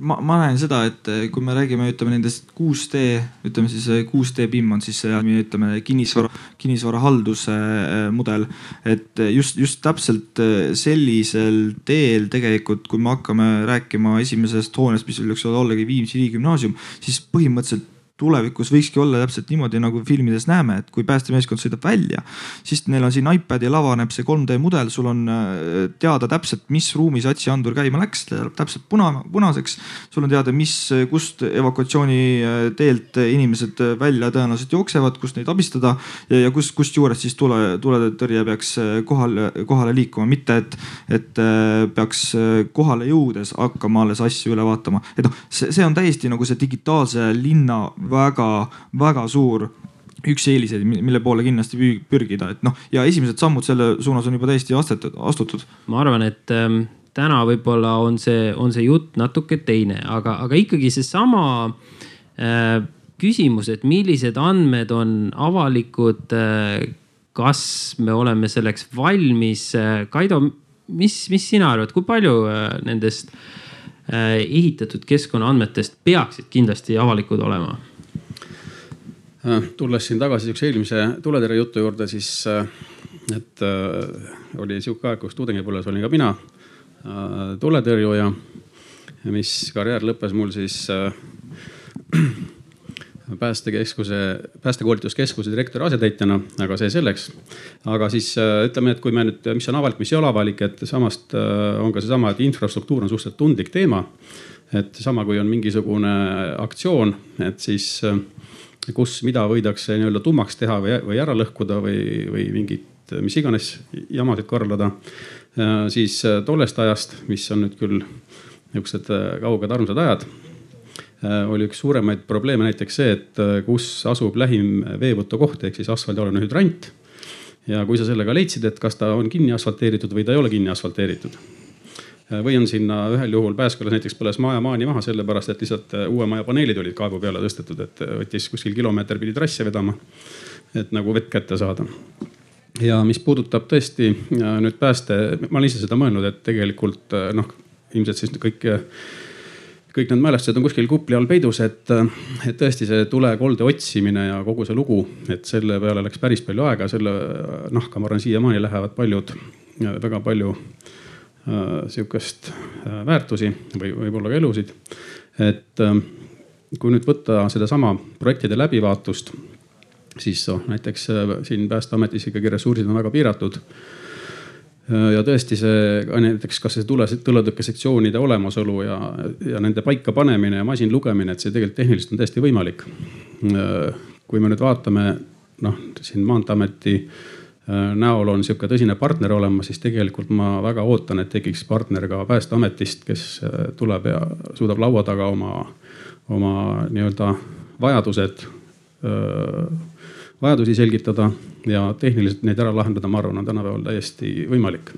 ma, ma näen seda, et eh, kui me räägime, ütleme nendest 6D, ütleme siis 6D eh, BIM on siis see, ütleme kinnisvara, kinnisvarahalduse eh, mudel. et just, just täpselt sellisel teel tegelikult, kui me hakkame rääkima esimesest hoonest, mis võiks ollagi Viimsi riigigümnaasium, siis põhimõtteliselt tulevikus võikski olla täpselt niimoodi, nagu filmides näeme, et kui päästemeeskond sõidab välja, siis neil on siin iPadil avaneb see 3D mudel, sul on äh, teada täpselt, mis ruumis atsiandur käima läks, ta läheb täpselt puna, punaseks. sul on teada, mis, kust evakuatsiooniteelt äh, inimesed äh, välja tõenäoliselt jooksevad, kust neid abistada ja, ja kust, kust juurest siis tule, tuletõrje peaks kohale, kohale liikuma, mitte et, et peaks kohale jõudes hakkama alles asju üle vaatama. et noh, see on täiesti nagu see digitaalse linna väga-väga suur üks eeliseid, mille poole kindlasti pürgida, et noh, ja esimesed sammud selle suunas on juba täiesti astetud, astutud. ma arvan, et ähm, täna võib-olla on see, on see jutt natuke teine, aga, aga ikkagi seesama äh, küsimus, et millised andmed on avalikud äh,. kas me oleme selleks valmis äh,? Kaido, mis, mis sina arvad, kui palju äh, nendest äh, ehitatud keskkonnaandmetest peaksid kindlasti avalikud olema? Äh, tulles siin tagasi sihukese eelmise tuletõrje jutu juurde, siis äh, et äh, oli sihuke aeg, kus tudengipõlves olin ka mina tuletõrjuja, mis karjäär lõppes mul siis *clears throat* päästekeskuse, päästekoolituskeskuse direktori asetäitjana, aga see selleks. aga siis ütleme, et kui me nüüd, mis on avalik, mis ei ole avalik, et samast on ka seesama, et infrastruktuur on suhteliselt tundlik teema. et sama, kui on mingisugune aktsioon, et siis kus, mida võidakse nii-öelda tummaks teha või, või ära lõhkuda või, või mingit, mis iganes jamasid korraldada. siis äh, tollest ajast, mis on nüüd küll niisugused äh, kauged armsad ajad, äh, oli üks suuremaid probleeme näiteks see, et kus asub lähim veevõtukoht ehk siis asfaldialune hüdrant. ja kui sa sellega leidsid, et kas ta on kinni asfalteeritud või ta ei ole kinni asfalteeritud Äh, või on sinna ühel juhul Pääskülas näiteks põles maja maani maha sellepärast, et lihtsalt äh, uue maja paneelid olid kaevu peale tõstetud, et äh, võttis kuskil kilomeeter pidi trasse vedama. et nagu vett kätte saada ja mis puudutab tõesti nüüd pääste, ma olen ise seda mõelnud, et tegelikult noh, ilmselt siis kõik, kõik need mälestused on kuskil kupli all peidus, et, et tõesti see tulekolde otsimine ja kogu see lugu, et selle peale läks päris palju aega, selle nahka, ma arvan, siiamaani lähevad paljud, väga palju äh, sihukest äh, väärtusi või võib-olla ka elusid. et äh, kui nüüd võtta sedasama projektide läbivaatust siis noh, näiteks äh, siin Päästeametis ikkagi ressursid on väga piiratud. Äh, ja tõesti see näiteks kas see tule, tuletõkkesektsioonide olemasolu ja, ja nende paika panemine ja masin lugemine, et see tegelikult tehniliselt on täiesti võimalik. Äh, kui me nüüd vaatame noh, siin Maanteeameti näol on sihuke tõsine partner olemas, siis tegelikult ma väga ootan, et tekiks partner ka Päästeametist, kes tuleb ja suudab laua taga oma, oma nii-öelda vajadused öö, vajadusi selgitada ja tehniliselt neid ära lahendada, ma arvan, on tänapäeval täiesti võimalik.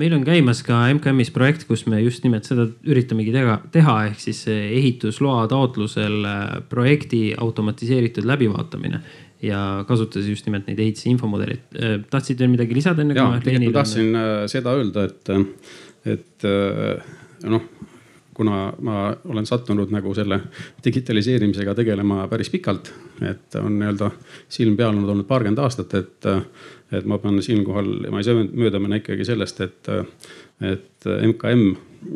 Meil on käimas ka MKM-is projekt, kus me just nimelt seda üritamegi teha, teha ehk siis ehitusloa taotlusel äh, projekti automatiseeritud läbivaatamine ja kasutades just nimelt neid ehitise infomudelit. Äh, tahtsid veel midagi lisada enne? ja, tegelikult ma tahtsin on... Äh, seda öelda, et, et noh kuna ma olen sattunud nagu selle digitaliseerimisega tegelema päris pikalt, et on nii-öelda silm peal olnud olnud paarkümmend aastat, et, et ma pean siinkohal, ma ei saa mööda minna ikkagi sellest, et, et MKM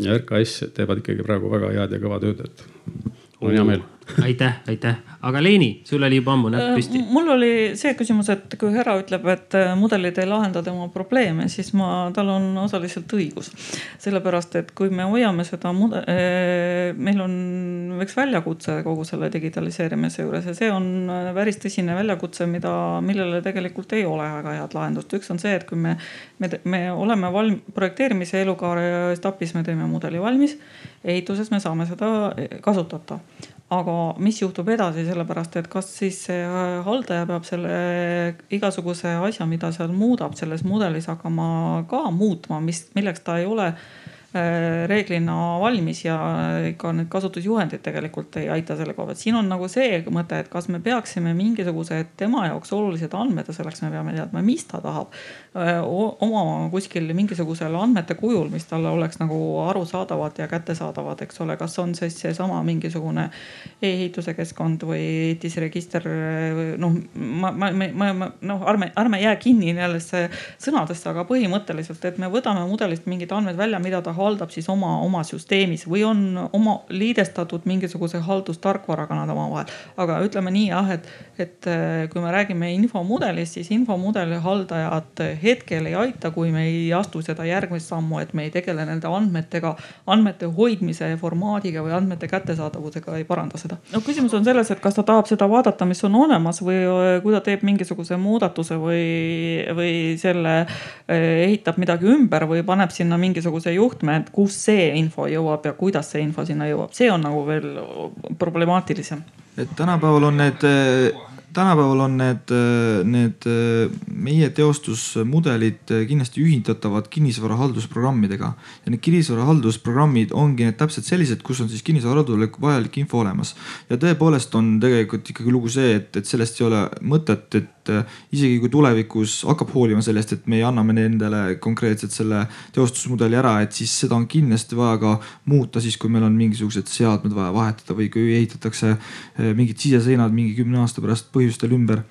ja RKS teevad ikkagi praegu väga head ja kõva tööd, et mul on hea meel aitäh, aitäh, aga Leeni, sul oli juba ammu näpp püsti. Äh, mul oli see küsimus, et kui härra ütleb, et äh, mudelid ei lahenda tema probleeme, siis ma, tal on osaliselt õigus. sellepärast, et kui me hoiame seda mudel, äh, meil on üks väljakutse kogu selle digitaliseerimise juures ja see on päris tõsine väljakutse, mida, millele tegelikult ei ole väga head lahendust. üks on see, et kui me, me, me oleme valm-, projekteerimise elukaare etapis me teeme mudeli valmis, ehituses me saame seda kasutada aga mis juhtub edasi, sellepärast et kas siis äh, haldaja peab selle igasuguse asja, mida seal muudab, selles mudelis hakkama ka muutma, mis, milleks ta ei ole reeglina valmis ja ka need kasutusjuhendid tegelikult ei aita selle koha pealt. siin on nagu see mõte, et kas me peaksime mingisugused tema jaoks olulised andmed ja selleks me peame teadma, mis ta tahab. Äh, omama kuskil mingisugusel andmete kujul, mis talle oleks nagu arusaadavad ja kättesaadavad, eks ole, kas on siis seesama mingisugune e-ehituse keskkond või ehitisregister. noh, ma, ma, ma, ma noh, ärme, ärme jää kinni nendesse sõnadesse, aga põhimõtteliselt, et me võtame mudelist mingid andmed välja, mida ta haldab siis oma, oma süsteemis või on oma liidestatud mingisuguse haldustarkvaraga nad omavahel. aga ütleme nii jah, et, et äh, kui me räägime infomudelist, siis infomudeli haldajad hetkel ei aita, kui me ei astu seda järgmist sammu, et me ei tegele nende andmetega, andmete hoidmise formaadiga või andmete kättesaadavusega ei paranda seda. no küsimus on selles, et kas ta tahab seda vaadata, mis on olemas või äh, kui ta teeb mingisuguse muudatuse või, või selle äh, ehitab midagi ümber või paneb sinna mingisuguse juhtme et kus see info jõuab ja kuidas see info sinna jõuab, see on nagu veel problemaatilisem. et tänapäeval on need tänapäeval on need, need meie teostusmudelid kindlasti ühitatavad kinnisvarahaldusprogrammidega ja need kinnisvarahaldusprogrammid ongi need täpselt sellised, kus on siis kinnisvarahaldusele vajalik info olemas. ja tõepoolest on tegelikult ikkagi lugu see, et, et sellest ei ole mõtet, et isegi kui tulevikus hakkab hoolima sellest, et me anname nendele konkreetselt selle teostusmudeli ära, et siis seda on kindlasti vaja ka muuta siis, kui meil on mingisugused seadmed vaja vahetada või kui ehitatakse mingid siseseinad mingi kümne aasta pärast põhjusel põhjustel ümber.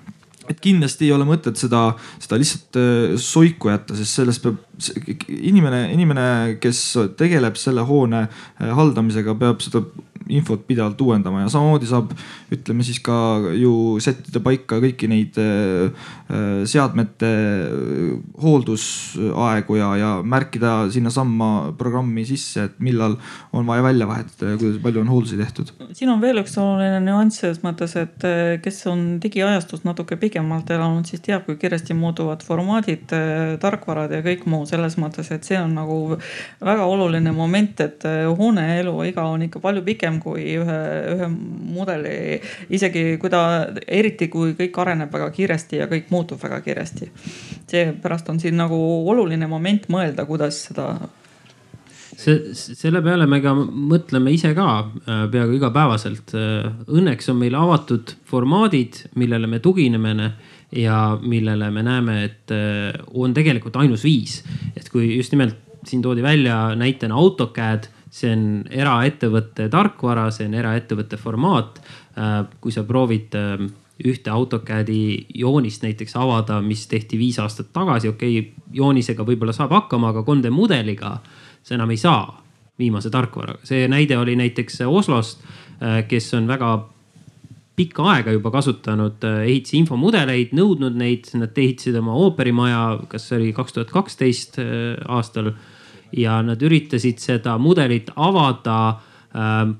Et kindlasti ei ole mõtet seda, seda lihtsalt äh, soiku jätta, sest sellest peab inimene, inimene, kes tegeleb selle hoone äh, haldamisega, peab seda infot pidevalt uuendama ja samamoodi saab, ütleme siis ka ju sättida paika kõiki neid äh, äh, seadmete hooldusaegu ja, ja märkida sinnasamma programmi sisse, et millal on vaja välja vahetada ja kuidas palju on hooldusi tehtud. siin on veel üks oluline nüanss selles mõttes, et kes on digiajastus natuke pikemalt elanud, siis teab, kui kiiresti muutuvad formaadid, tarkvarad ja kõik muu selles mõttes, et see on nagu väga oluline moment, et hoone eluiga on ikka palju pikem kui ühe, ühe mudeli, isegi kui ta, eriti kui kõik areneb väga kiiresti ja kõik muutub väga kiiresti. seepärast on siin nagu oluline moment mõelda, kuidas seda see, selle peale me ka mõtleme ise ka äh, peaaegu igapäevaselt. Äh, õnneks on meil avatud formaadid, millele me tugineme ja millele me näeme, et äh, on tegelikult ainus viis. et kui just nimelt siin toodi välja näitena AutoCAD, see on eraettevõtte tarkvara, see on eraettevõtte formaat. kui sa proovid ühte AutoCAD-i joonist näiteks avada, mis tehti viis aastat tagasi, okei okay,, joonisega võib-olla saab hakkama, aga 3D mudeliga sa enam ei saa viimase tarkvaraga. see näide oli näiteks Oslost, äh, kes on väga pikka aega juba kasutanud äh, ehitise infomudeleid, nõudnud neid, nad ehitasid oma ooperimaja, kas see oli kaks tuhat kaksteist äh, aastal. ja nad üritasid seda mudelit avada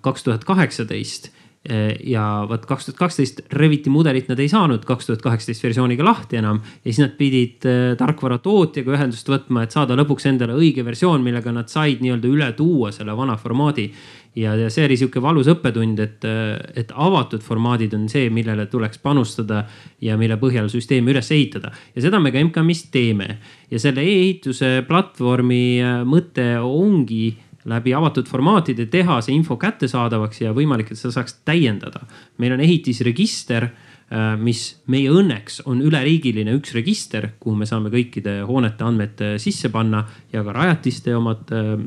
kaks tuhat kaheksateist Eh, ja vot kaks tuhat kaksteist Reviti mudelit nad ei saanud kaks tuhat kaheksateist versiooniga lahti enam. ja siis nad pidid eh, tarkvara tootjaga ühendust võtma, et saada lõpuks endale õige versioon, millega nad said nii-öelda üle tuua selle vana formaadi. Ja, ja see oli sihuke valus õppetund, et, et avatud formaadid on see, millele tuleks panustada ja mille põhjal süsteemi üles ehitada. ja seda me ka MKM-is teeme ja selle e-ehituse platvormi mõte ongi läbi avatud formaatide teha see info kättesaadavaks ja võimalik, et seda saaks täiendada. meil on ehitisregister, äh, mis meie õnneks on üleriigiline üks register, kuhu me saame kõikide hoonete andmed äh, sisse panna ja ka rajatiste omad äh,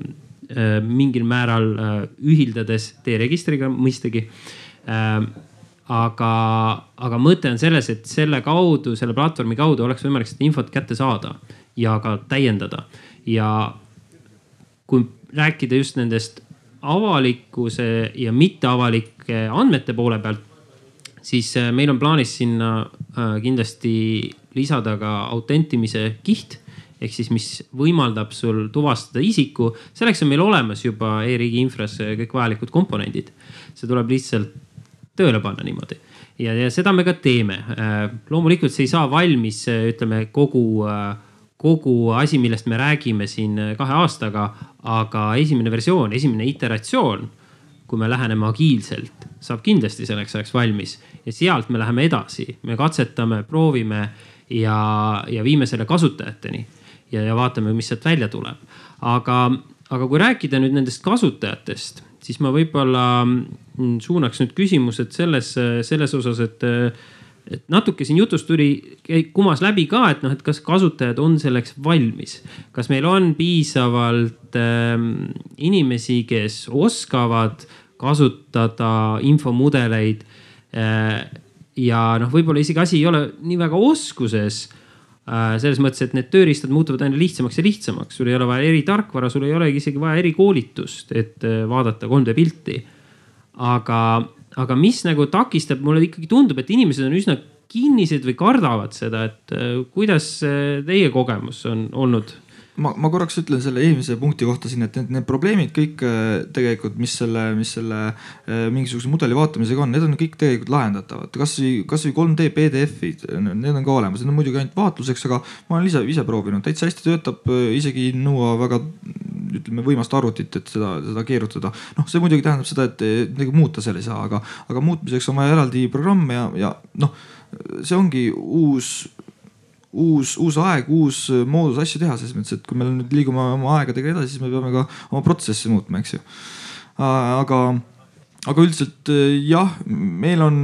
mingil määral ühildades teie registriga mõistagi aga, aga mõte on selles, et selle kaudu, selle platvormi kaudu oleks võimalik seda infot kätte saada ja ka täiendada. ja kui rääkida just nendest avalikkuse ja mitteavalike andmete poole pealt, siis äh, meil on plaanis sinna äh, kindlasti lisada ka autentimise kiht ehk siis, mis võimaldab sul tuvastada isiku. selleks on meil olemas juba e-riigi infras kõik vajalikud komponendid. see tuleb lihtsalt tööle panna niimoodi ja, ja seda me ka teeme. Äh, loomulikult see ei saa valmis, ütleme kogu äh, kogu asi, millest me räägime siin äh, kahe aastaga, aga esimene versioon, esimene iteratsioon, kui me läheneme agiilselt, saab kindlasti selleks ajaks valmis ja sealt me läheme edasi, me katsetame, proovime ja, ja viime selle kasutajateni ja, ja vaatame, mis sealt välja tuleb. aga, aga kui rääkida nüüd nendest kasutajatest, siis ma võib-olla mm, suunaks nüüd küsimused selles, selles osas, et et natuke siin jutust tuli, kumas läbi ka, et noh, et kas kasutajad on selleks valmis. kas meil on piisavalt äh, inimesi, kes oskavad kasutada infomudeleid äh,. ja noh, võib-olla isegi asi ei ole nii väga oskuses äh,. Selles mõttes, et need tööriistad muutuvad aina lihtsamaks ja lihtsamaks, sul ei ole vaja eritarkvara, sul ei olegi isegi vaja erikoolitust, et äh, vaadata 3D pilti. aga aga mis nagu takistab, mulle ikkagi tundub, et inimesed on üsna kinnised või kardavad seda, et äh, kuidas teie kogemus on olnud? Ma, ma korraks ütlen selle eelmise punkti kohta siin, et need, need probleemid kõik äh, tegelikult, mis selle, mis selle äh, mingisuguse mudeli vaatamisega on, need on kõik tegelikult lahendatavad. kasvõi, kasvõi 3D PDF-id, need on ka olemas, need on muidugi ainult vaatluseks, aga ma olen ise, ise proovinud, täitsa hästi töötab, isegi ei nõua väga ütleme võimast arvutit, et seda, seda keerutada. noh, see muidugi tähendab seda, et midagi muuta seal ei saa, aga, aga muutmiseks on vaja eraldi programme ja, ja noh, see ongi uus uus, uus aeg, uus moodus asju teha, selles mõttes, et kui me nüüd liigume oma aegadega edasi, siis me peame ka oma protsessi muutma, eks ju. aga, aga üldiselt jah, meil on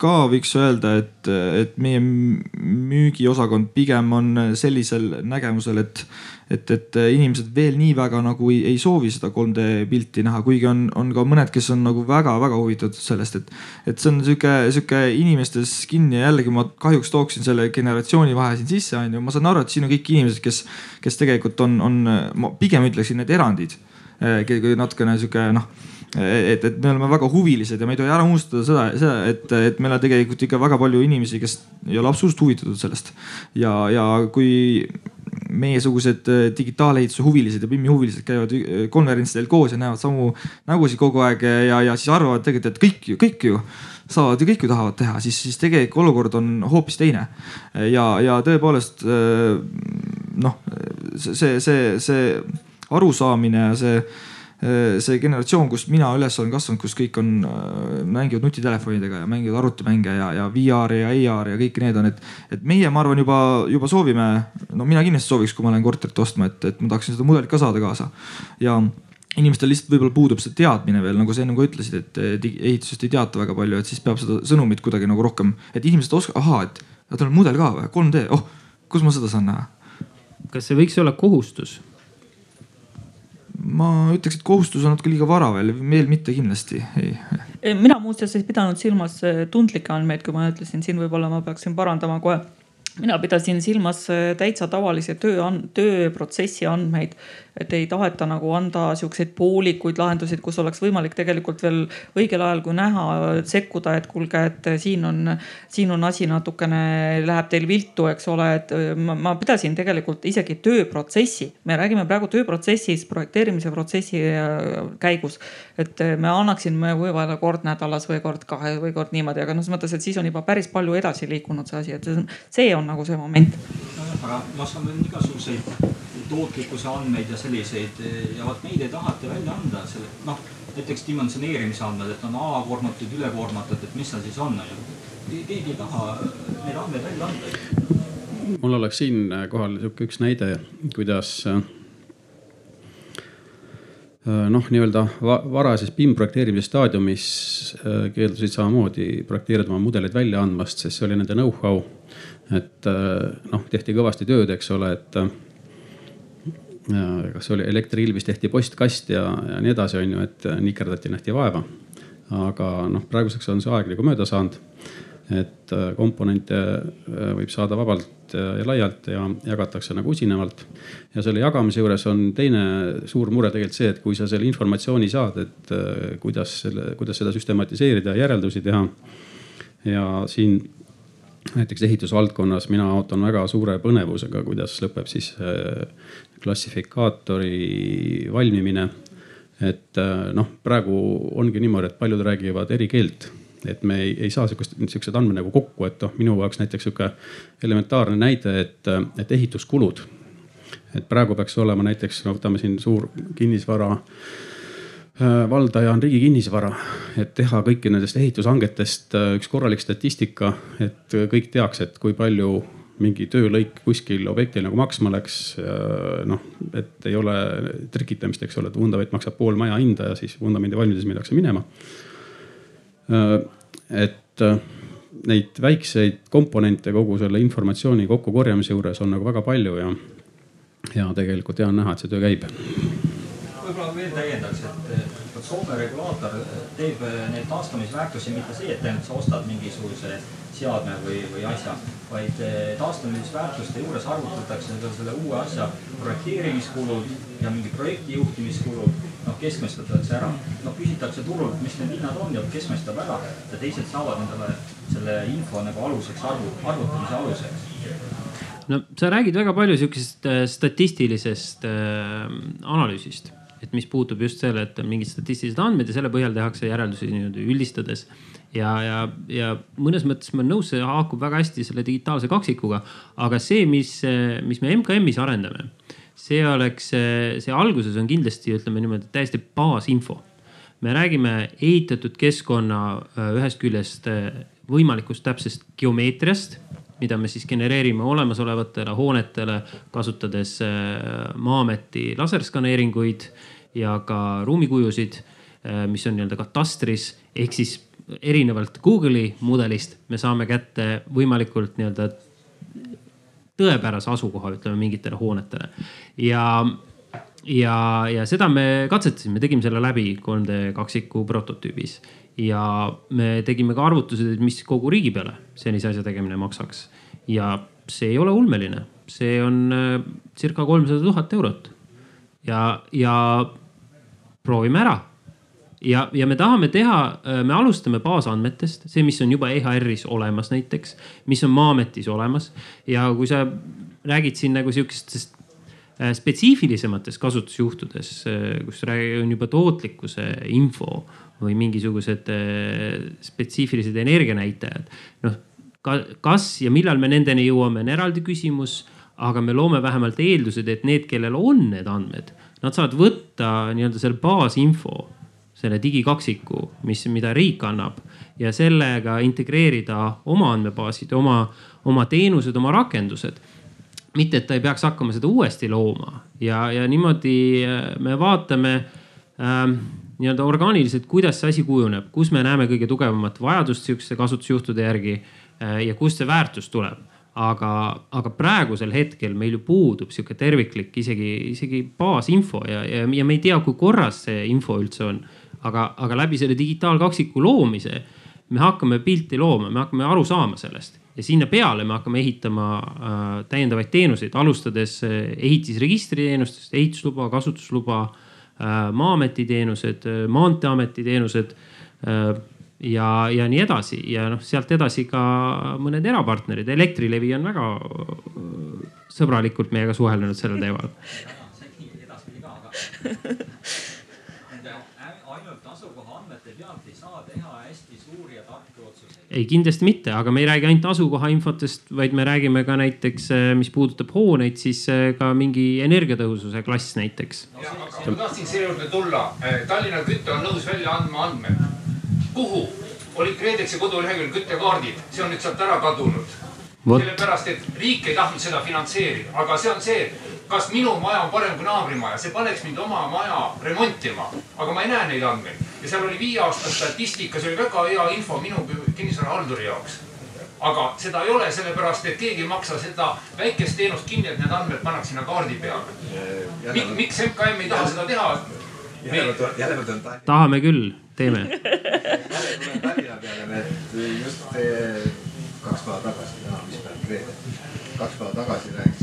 ka võiks öelda, et, et meie müügiosakond pigem on sellisel nägemusel, et et, et inimesed veel nii väga nagu ei, ei soovi seda 3D pilti näha, kuigi on, on ka mõned, kes on nagu väga-väga huvitatud sellest, et, et see on sihuke, sihuke inimestes kinni ja jällegi ma kahjuks tooksin selle generatsiooni vahe siin sisse, on ju. ma saan aru, et siin on kõik inimesed, kes, kes tegelikult on, on, ma pigem ütleksin need erandid. natukene sihuke noh et, et me oleme väga huvilised ja me ei tohi ära unustada seda, seda, et, et meil on tegelikult ikka väga palju inimesi, kes ei ole absoluutselt huvitatud sellest. ja, ja kui meiesugused äh, digitaalehituse huvilised ja PIM-i huvilised käivad äh, konverentsidel koos ja näevad samu nägusid kogu aeg ja, ja siis arvavad tegelikult, et kõik ju, kõik ju saavad ju, kõik ju tahavad teha, siis, siis tegelik olukord on hoopis teine. ja, ja tõepoolest äh, noh, see, see, see arusaamine ja see see generatsioon, kus mina üles olen kasvanud, kus kõik on, äh, mängivad nutitelefonidega ja mängivad arvutimänge ja, ja VR ja AR ja kõik need on, et, et meie, ma arvan, juba, juba soovime, no mina kindlasti sooviks, kui ma lähen korterit ostma, et, et ma tahaksin seda mudelit ka saada kaasa. ja, inimestel lihtsalt võib-olla puudub see teadmine veel, nagu sa enne ka ütlesid, et ehitusest ei teata väga palju, et siis peab seda sõnumit kuidagi nagu rohkem, et inimesed oskavad, ahaa, et tal on mudel ka või, 3D, oh, kus ma seda saan näha? kas see võiks olla kohustus? Ma ütleks, et kohustus on natuke liiga vara veel, veel mitte kindlasti, ei. mina muuseas ei pidanud silmas eh, tundlikke andmeid, kui ma ütlesin, siin võib-olla ma peaksin parandama kohe mina pidasin silmas eh, täitsa tavalisi töö, tööprotsessi andmeid. Et ei taheta nagu anda siukseid poolikuid lahendusi, kus oleks võimalik tegelikult veel õigel ajal, kui näha, sekkuda, et kuulge, et siin on, siin on asi natukene, läheb teil viltu, eks ole, et ma, ma pidasin tegelikult isegi tööprotsessi, me räägime praegu tööprotsessis, projekteerimise protsessi äh, käigus. et me annaksime võib-olla kord nädalas või kord kahe või kord niimoodi, aga noh, selles mõttes, et siis on juba päris palju edasi liikunud see asi, et see on, on nagu see moment. aga ma saan veel igasuguseid tootlikkuse andmeid ja selliseid ja vot neid ei taheta välja anda, selle noh, näiteks dimensioneerimise andmed, et on alakoormatud, ülekoormatud, et mis seal siis on, on ju. keegi ei taha neid andmeid välja anda. mul oleks siinkohal sihuke üks näide, kuidas äh, noh, nii-öelda varases BIM projekteerimise staadiumis äh, keeldusid samamoodi projekteerida oma mudeleid välja andmast, sest see oli nende know-how. Et äh, noh, tehti kõvasti tööd, eks ole, et kas oli Elektriilvis tehti postkast ja, ja nii edasi, on ju, et nikerdati, nähti vaeva. aga noh, praeguseks on see aeg nagu mööda saanud. et äh, komponente äh, võib saada vabalt ja laialt ja jagatakse nagu usinamalt. ja selle jagamise juures on teine suur mure tegelikult see, et kui sa selle informatsiooni saad, et äh, kuidas selle, kuidas seda süstematiseerida ja järeldusi teha. ja siin näiteks ehitusvaldkonnas mina ootan väga suure põnevusega, kuidas lõpeb siis klassifikaatori valmimine. et äh, noh, praegu ongi niimoodi, et paljud räägivad eri keelt et me ei, ei saa sihukest, sihukesed andmed nagu kokku, et noh, minu jaoks näiteks sihuke elementaarne näide, et, et ehituskulud. et praegu peaks olema näiteks, no võtame siin suur kinnisvara äh, valdaja on Riigi Kinnisvara, et teha kõiki nendest ehitushangetest äh, üks korralik statistika, et kõik teaks, et kui palju mingi töölõik kuskil objektil nagu maksma läks. noh, et ei ole trikitamist, eks ole, et vundament maksab pool maja hinda ja siis vundamendi valmides minnakse minema. et neid väikseid komponente kogu selle informatsiooni kokkukorjamise juures on nagu väga palju ja, ja tegelikult hea on näha, et see töö käib. võib-olla veel täiendaks, et Soome regulaator teeb neid taastamisväärtusi mitte see, et ainult sa ostad mingisuguse seadme või, või asja, vaid eh, taastamisväärtuste juures arvutatakse ka selle uue asja projekteerimiskulud ja mingi projekti juhtimiskulud, noh keskmestatakse ära. noh küsitakse turult, mis need hinnad on ja keskmestab ära ja teised saavad endale selle info nagu aluseks arvu, arvutamise aluseks no sa räägid väga palju sihukesest statistilisest äh, analüüsist, et mis puutub just selle, et on mingid statistilised andmed ja selle põhjal tehakse järeldusi nii-öelda üldistades ja, ja, ja mõnes mõttes ma olen nõus, see haakub väga hästi selle digitaalse kaksikuga. aga see, mis, mis me MKM-is arendame, see oleks, see alguses on kindlasti ütleme niimoodi täiesti baasinfo. me räägime ehitatud keskkonna ühest küljest võimalikust täpsest geomeetriast mida me siis genereerime olemasolevatele hoonetele, kasutades äh, Maa-ameti laserskaneeringuid ja ka ruumikujusid, mis on nii-öelda katastris ehk siis erinevalt Google'i mudelist me saame kätte võimalikult nii-öelda tõepärase asukoha, ütleme mingitele hoonetele. ja, ja, ja seda me katsetasime, tegime selle läbi 3D kaksiku prototüübis ja me tegime ka arvutused, et mis kogu riigi peale sellise asja tegemine maksaks. ja see ei ole ulmeline, see on äh, circa kolmsada tuhat eurot. ja, ja proovime ära ja, ja me tahame teha, äh, me alustame baasandmetest, see, mis on juba EHR-is olemas näiteks, mis on Maa-ametis olemas ja kui sa räägid siin nagu sihukestest äh, spetsiifilisemates kasutusjuhtudes, kus on juba tootlikkuse info või mingisugused spetsiifilised energianäitajad. noh, kas ja millal me nendeni jõuame, on eraldi küsimus, aga me loome vähemalt eeldused, et need, kellel on need andmed, nad saavad võtta nii-öelda selle baasinfo selle digikaksiku, mis, mida riik annab ja sellega integreerida oma andmebaasid, oma, oma teenused, oma rakendused. mitte, et ta ei peaks hakkama seda uuesti looma ja, ja niimoodi äh, me vaatame ähm, nii-öelda orgaaniliselt, kuidas see asi kujuneb, kus me näeme kõige tugevamat vajadust sihukeste kasutusjuhtude järgi äh, ja kust see väärtus tuleb aga, aga praegusel hetkel meil ju puudub sihuke terviklik isegi, isegi baasinfo ja, ja, ja me ei tea, kui korras see info üldse on. aga, aga läbi selle digitaalkaksiku loomise me hakkame pilti looma, me hakkame aru saama sellest ja sinna peale me hakkame ehitama äh, täiendavaid teenuseid, alustades äh, ehitisregistri teenustest, ehitusluba, kasutusluba äh,, maa-ameti teenused äh,, maanteeameti teenused äh, ja, ja nii edasi. Ja noh, sealt edasi ka mõned erapartnerid, Elektrilevi on väga äh, sõbralikult meiega suhelnud sellel teemal *laughs* *laughs* ei, kindlasti mitte, aga me ei räägi ainult asukoha infotest, vaid me räägime ka näiteks, äh, mis puudutab hooneid, siis äh, ka mingi energiatõhususe klass näiteks. ma tahtsin selle juurde tulla. Äh, Tallinna Küte on nõus välja andma andmed. kuhu olid KredExi koduleheküljel küttekaardid, see on nüüd sealt ära kadunud. sellepärast, et riik ei tahtnud seda finantseerida, aga see on see, kas minu maja on parem kui naabrimaja, see paneks mind oma maja remontima, aga ma ei näe neid andmeid ja seal oli viie aasta statistika, see oli väga hea info minu kinnisvarahalduri jaoks. aga seda ei ole, sellepärast et keegi ei maksa seda väikest teenust kinni, et need andmed pannakse sinna kaardi peale Mik,. miks MKM ei taha seda teha? jälle ma tulen Tallinna. tahame küll, teeme. jälle tulen Tallinna peale, et just kaks päeva tagasi, mis päev, reede, kaks päeva tagasi rääkisime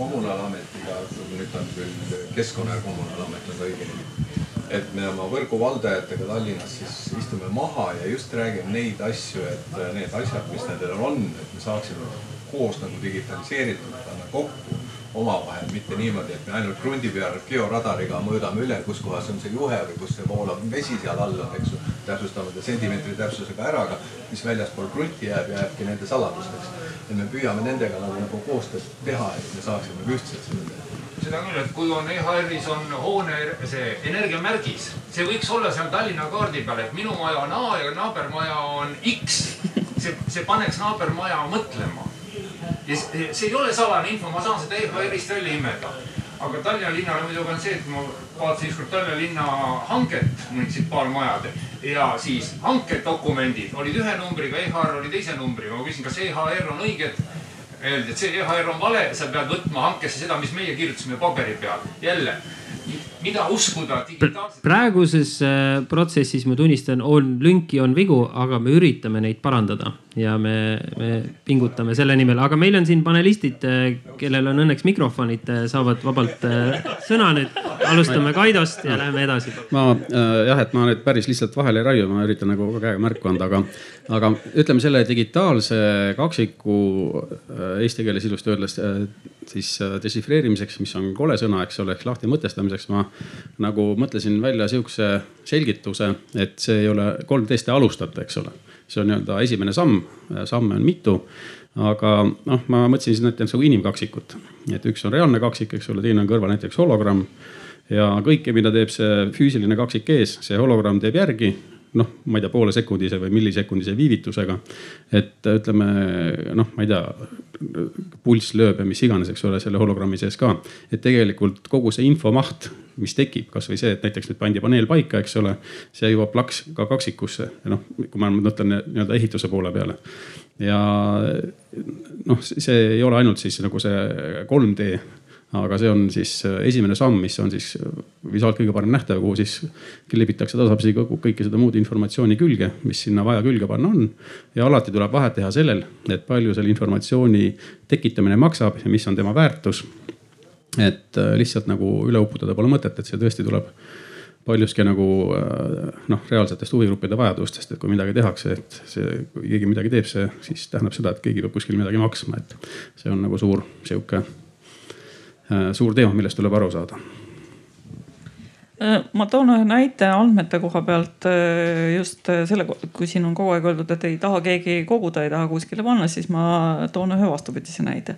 kommunaalametiga, nüüd on küll keskkonna ja kommunaalamet on õige nimi et me oma võrguvaldajatega Tallinnas siis istume maha ja just räägime neid asju, et need asjad, mis nendel on, et me saaksime koos nagu digitaliseeritult panna kokku omavahel, mitte niimoodi, et me ainult krundi peal georadariga mõõdame üle, kus kohas on see juhe või kus see voolav vesi seal all on, eks ju. täpsustame ta sentimeetri täpsusega ära, aga mis väljaspool krunti jääb, jääbki nende saladusteks. et me püüame nendega nagu, nagu koostööd teha, et me saaksime ühtselt selle teha seda küll, et kui on EHR-is on hoone see energiamärgis, see võiks olla seal Tallinna kaardi peal, et minu maja on A ja naabermaja on X. see, see paneks naabermaja mõtlema. Ja see ei ole salajane info, ma saan seda EHR-ist välja imeda. aga Tallinna linnale muidugi on see, et ma vaatasin ükskord Tallinna linna hanget, munitsipaalmajade ja siis hankedokumendid olid ühe numbriga, EHR oli teise numbriga. ma küsin, kas EHR on õiged öeldi, et see EHR on vale, sa pead võtma hankesse seda, mis meie kirjutasime paberi peal. jälle, mida uskuda digitaalselt. praeguses äh, protsessis ma tunnistan, on lünki, on vigu, aga me üritame neid parandada ja me, me pingutame selle nimel, aga meil on siin panelistid, äh, kellel on õnneks mikrofonid, äh, saavad vabalt sõna nüüd. alustame Kaidost ja läheme edasi. ma jah, et ma nüüd päris lihtsalt vahele ei raiu, ma üritan nagu käega märku anda, aga, aga ütleme selle digitaalse kaksiku eesti keeles ilusti öeldes siis dešifreerimiseks, mis on kole sõna, eks ole, ehk lahti mõtestamiseks ma nagu mõtlesin välja sihukese selgituse, et see ei ole 3D-st ei alustata, eks ole. see on nii-öelda esimene samm, samme on mitu. aga noh, ma mõtlesin siis näiteks nagu inimkaksikut, et üks on reaalne kaksik, eks ole, teine on kõrval näiteks hologramm ja kõike, mida teeb see füüsiline kaksik ees, see hologramm teeb järgi noh, ma ei tea, poolesekundise või millisekundise viivitusega. et ütleme noh, ma ei tea, pulss lööb ja mis iganes, eks ole, selle hologrammi sees ka. et tegelikult kogu see infomaht, mis tekib, kasvõi see, et näiteks nüüd pandi paneel paika, eks ole, see jõuab plaks ka kaksikusse, noh, kui ma mõtlen nii-öelda ehituse poole peale. ja noh, see ei ole ainult siis nagu see 3D aga see on siis äh, esimene samm, mis on siis äh, visuaalt kõige parem nähtav, kuhu siis kleebitakse tasapisi kõike seda muud informatsiooni külge, mis sinna vaja külge panna on. ja alati tuleb vahet teha sellel, et palju selle informatsiooni tekitamine maksab ja mis on tema väärtus. et äh, lihtsalt nagu üle uputada pole mõtet, et see tõesti tuleb paljuski nagu noh, reaalsetest huvigruppide vajadustest, et kui midagi tehakse, et see, kui keegi midagi teeb, see siis tähendab seda, et keegi peab kuskil midagi maksma, et see on nagu suur sihuke suur teema, millest tuleb aru saada äh, ma toon ühe näite andmete koha pealt äh, just selle, kui siin on kogu aeg öeldud, et ei taha keegi koguda, ei taha kuskile panna, siis ma toon ühe vastupidise näite.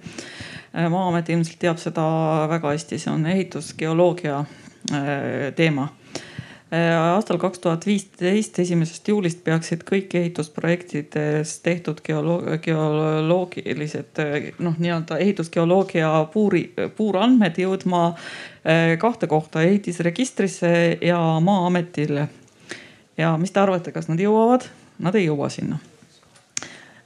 maa-amet ilmselt teab seda väga hästi, see on ehitusgeoloogia teema. Aastal kaks tuhat viisteist, esimesest juulist peaksid kõik ehitusprojektides tehtud geoloog, geoloogilised noh, nii-öelda ehitusgeoloogia puuri, puurandmed jõudma kahte kohta, ehitisregistrisse ja Maa-ametile. ja mis te arvate, kas nad jõuavad? Nad ei jõua sinna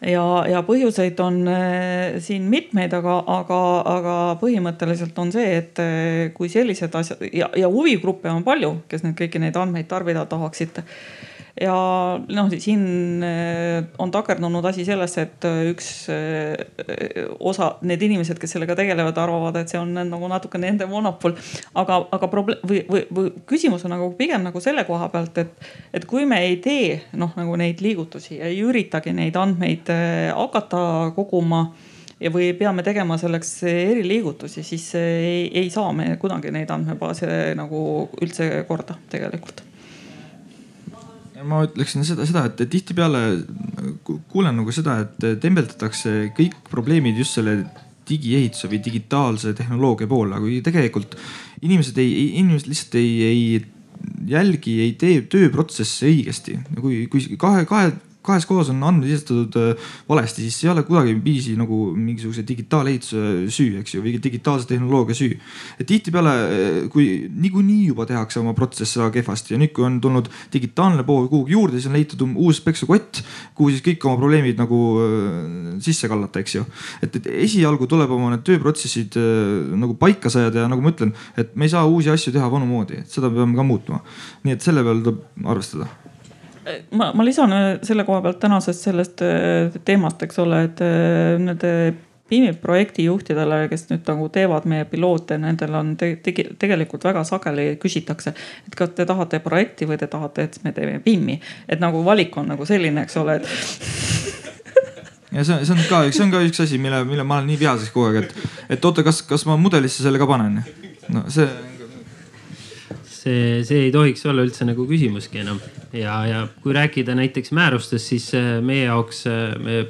ja, ja põhjuseid on äh, siin mitmeid, aga, aga, aga põhimõtteliselt on see, et äh, kui sellised asjad ja, ja huvigruppe on palju, kes nüüd kõiki neid andmeid tarbida tahaksid ja noh, siin eh, on takerdunud asi sellesse, et eh, üks eh, osa, need inimesed, kes sellega tegelevad, arvavad, et see on nagu natuke nende monopol. aga, aga probleem või, või, või küsimus on nagu pigem nagu selle koha pealt, et, et kui me ei tee noh, nagu neid liigutusi, ei üritagi neid andmeid hakata koguma ja, või peame tegema selleks eriliigutusi, siis ei, ei saa me kunagi neid andmebaase nagu üldse korda tegelikult ma ütleksin seda, seda, et tihtipeale kuulen nagu seda, et tembeldatakse kõik probleemid just selle digiehituse või digitaalse tehnoloogia poole, aga tegelikult inimesed ei, inimesed lihtsalt ei, ei jälgi, ei tee tööprotsesse õigesti. kui, kui kahe, kahe kahes kohas on andmed esitatud äh, valesti, siis ei ole kuidagiviisi nagu mingisuguse digitaalehituse süü, eks ju, või digitaalse tehnoloogia süü. et tihtipeale, äh, kui niikuinii juba tehakse oma protsesse väga kehvasti ja nüüd, kui on tulnud digitaalne pool kuhugi juurde, siis on leitud uus peksukott, kuhu siis kõik oma probleemid nagu äh, sisse kallata, eks ju. et, et esialgu tuleb oma need tööprotsessid nagu paika sajada ja nagu ma ütlen, et me ei saa uusi asju teha vanu moodi, et seda peame ka muutma. nii et selle peale tuleb arvestada ma, ma lisan äh, selle koha pealt tänasest sellest äh, teemast, eks ole, et äh, nende PIMi projektijuhtidele, kes nüüd nagu teevad meie piloote, nendel on te, te, tegelikult väga sageli küsitakse, et kas te tahate projekti või te tahate, et me teeme PIM-i. et nagu valik on nagu selline, eks ole, et *laughs* ja see, see on ka, see on ka üks asi, mille, mille ma olen nii vihaseks kogu aeg, et, et oota, kas, kas ma mudelisse selle ka panen? no see see, see ei tohiks olla üldse nagu küsimuski enam. ja, ja kui rääkida näiteks määrustest, siis äh, meie jaoks äh, me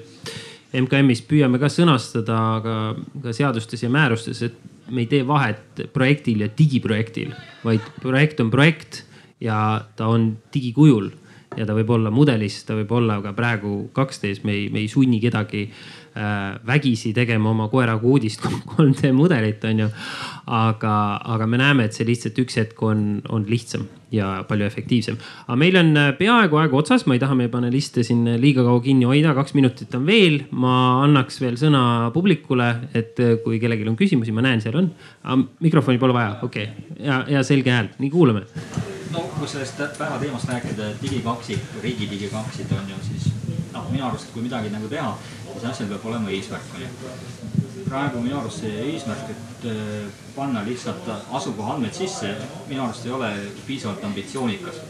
MKM-is püüame ka sõnastada ka, ka seadustes ja määrustes, et me ei tee vahet projektil ja digiprojektil, vaid projekt on projekt ja ta on digikujul ja ta võib olla mudelis, ta võib olla ka praegu 2D-s, me ei, me ei sunni kedagi äh, vägisi tegema oma koeraga uudist 3D mudelit, on ju. aga, aga me näeme, et see lihtsalt üks hetk on, on lihtsam ja palju efektiivsem. aga meil on äh, peaaegu aeg otsas, ma ei taha meie paneliste siin liiga kaua kinni hoida, kaks minutit on veel. ma annaks veel sõna publikule, et äh, kui kellelgi on küsimusi, ma näen, seal on. mikrofoni pole vaja, okei okay. ja, ja selge hääl, nii kuulame no kui sellest päeva teemast rääkida, digikaksid, riigi digikaksid on ju siis noh, minu arust, kui midagi nagu teha, siis asjal peab olema eesmärk on ju. praegu minu arust see eesmärk, et äh, panna lihtsalt asukoha andmed sisse, minu arust ei ole piisavalt ambitsioonikas.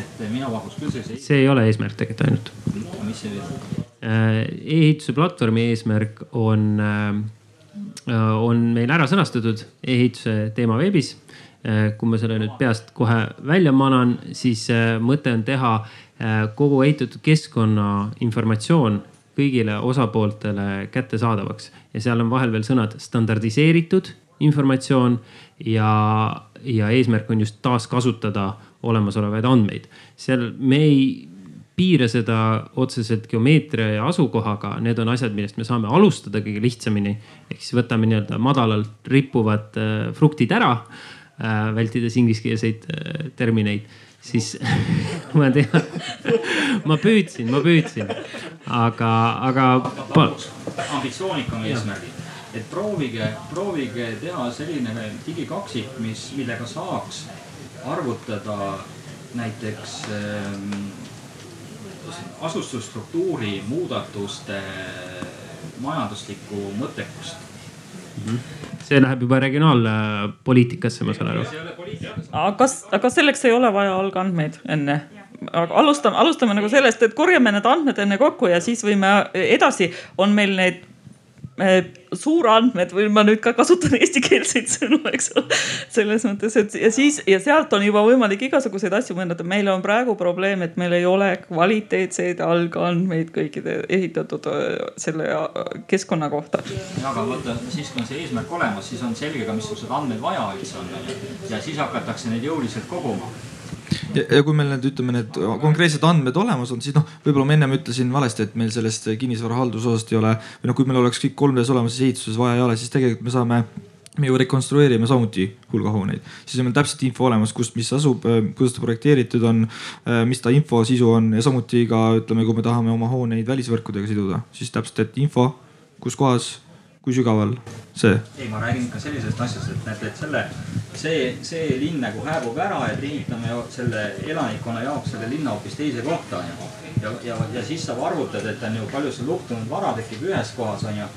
et mina pakuks küll sellise. see ei ole eesmärk tegelikult ainult. mis see veel? Äh, e-ehituse platvormi eesmärk on, äh, on meil ära sõnastatud e-ehituse teema veebis kui ma selle nüüd peast kohe välja manan, siis äh, mõte on teha äh, kogu ehitatud keskkonna informatsioon kõigile osapooltele kättesaadavaks ja seal on vahel veel sõnad standardiseeritud informatsioon ja, ja eesmärk on just taaskasutada olemasolevaid andmeid. seal me ei piira seda otseselt geomeetria ja asukohaga, need on asjad, millest me saame alustada kõige lihtsamini. ehk siis võtame nii-öelda madalalt rippuvad fruktid ära äh, vältides ingliskeelseid äh, termineid, siis *laughs* ma tean, ma püüdsin, ma püüdsin, aga, aga. ambitsioonikam eesmärgid, et proovige, proovige teha selline digikaksik, mis, millega saaks arvutada näiteks ähm, asustusstruktuuri muudatuste majanduslikku mõttekust mm. -hmm see läheb juba regionaalpoliitikasse, ma saan aru. aga aga selleks ei ole vaja algandmeid enne? aga alustame, alustame nagu sellest, et korjame need andmed enne kokku ja siis võime edasi, on meil need suurandmed või ma nüüd ka kasutan eestikeelseid sõnu, eks ole. selles mõttes, et ja siis ja sealt on juba võimalik igasuguseid asju mõelda. meil on praegu probleem, et meil ei ole kvaliteetseid algandmeid kõikide ehitatud selle keskkonna kohta. ja aga vaata, siis kui on see eesmärk olemas, siis on selge ka, missugused andmed vaja üldse on ja siis hakatakse neid jõuliselt koguma ja, ja kui meil need, ütleme, need konkreetsed andmed olemas on, siis noh, võib-olla ma ennem ütlesin valesti, et meil sellest kinnisvara haldusosast ei ole või noh, kui meil oleks kõik 3D-s olemas, siis ehituses vaja ei ole, siis tegelikult me saame me ju rekonstrueerime samuti hulga hooneid, siis on meil täpselt info olemas, kus, mis asub, kuidas ta projekteeritud on, mis ta info sisu on ja samuti ka ütleme, kui me tahame oma hooneid välisvõrkudega siduda, siis täpselt, et info, kus kohas kui sügaval see? ei, ma räägin ikka sellisest asjast, et näete, et selle, see, see linn nagu hääbub ära, et ehitame selle elanikkonna jaoks selle linna hoopis teise kohta onju. ja, ja, ja siis sa arvutad, et on ju palju sul luhtunud vara tekib ühes kohas onju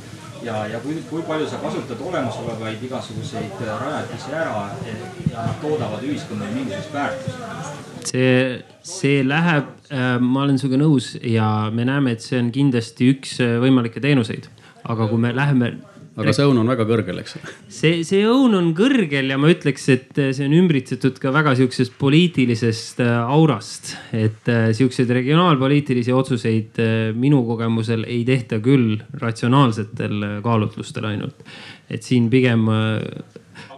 ja, ja kui, kui palju sa kasutad olemasolevaid igasuguseid rajatisi ära ja nad toodavad ühiskonnale mingisugust väärtust see, see läheb äh,, ma olen sinuga nõus ja me näeme, et see on kindlasti üks äh, võimalikke teenuseid aga kui me läheme aga see õun on väga kõrgel, eks ole. see, see õun on kõrgel ja ma ütleks, et see on ümbritsetud ka väga sihukesest poliitilisest äh, aurast. et äh, sihukeseid regionaalpoliitilisi otsuseid äh, minu kogemusel ei tehta küll ratsionaalsetel kaalutlustel ainult. et siin pigem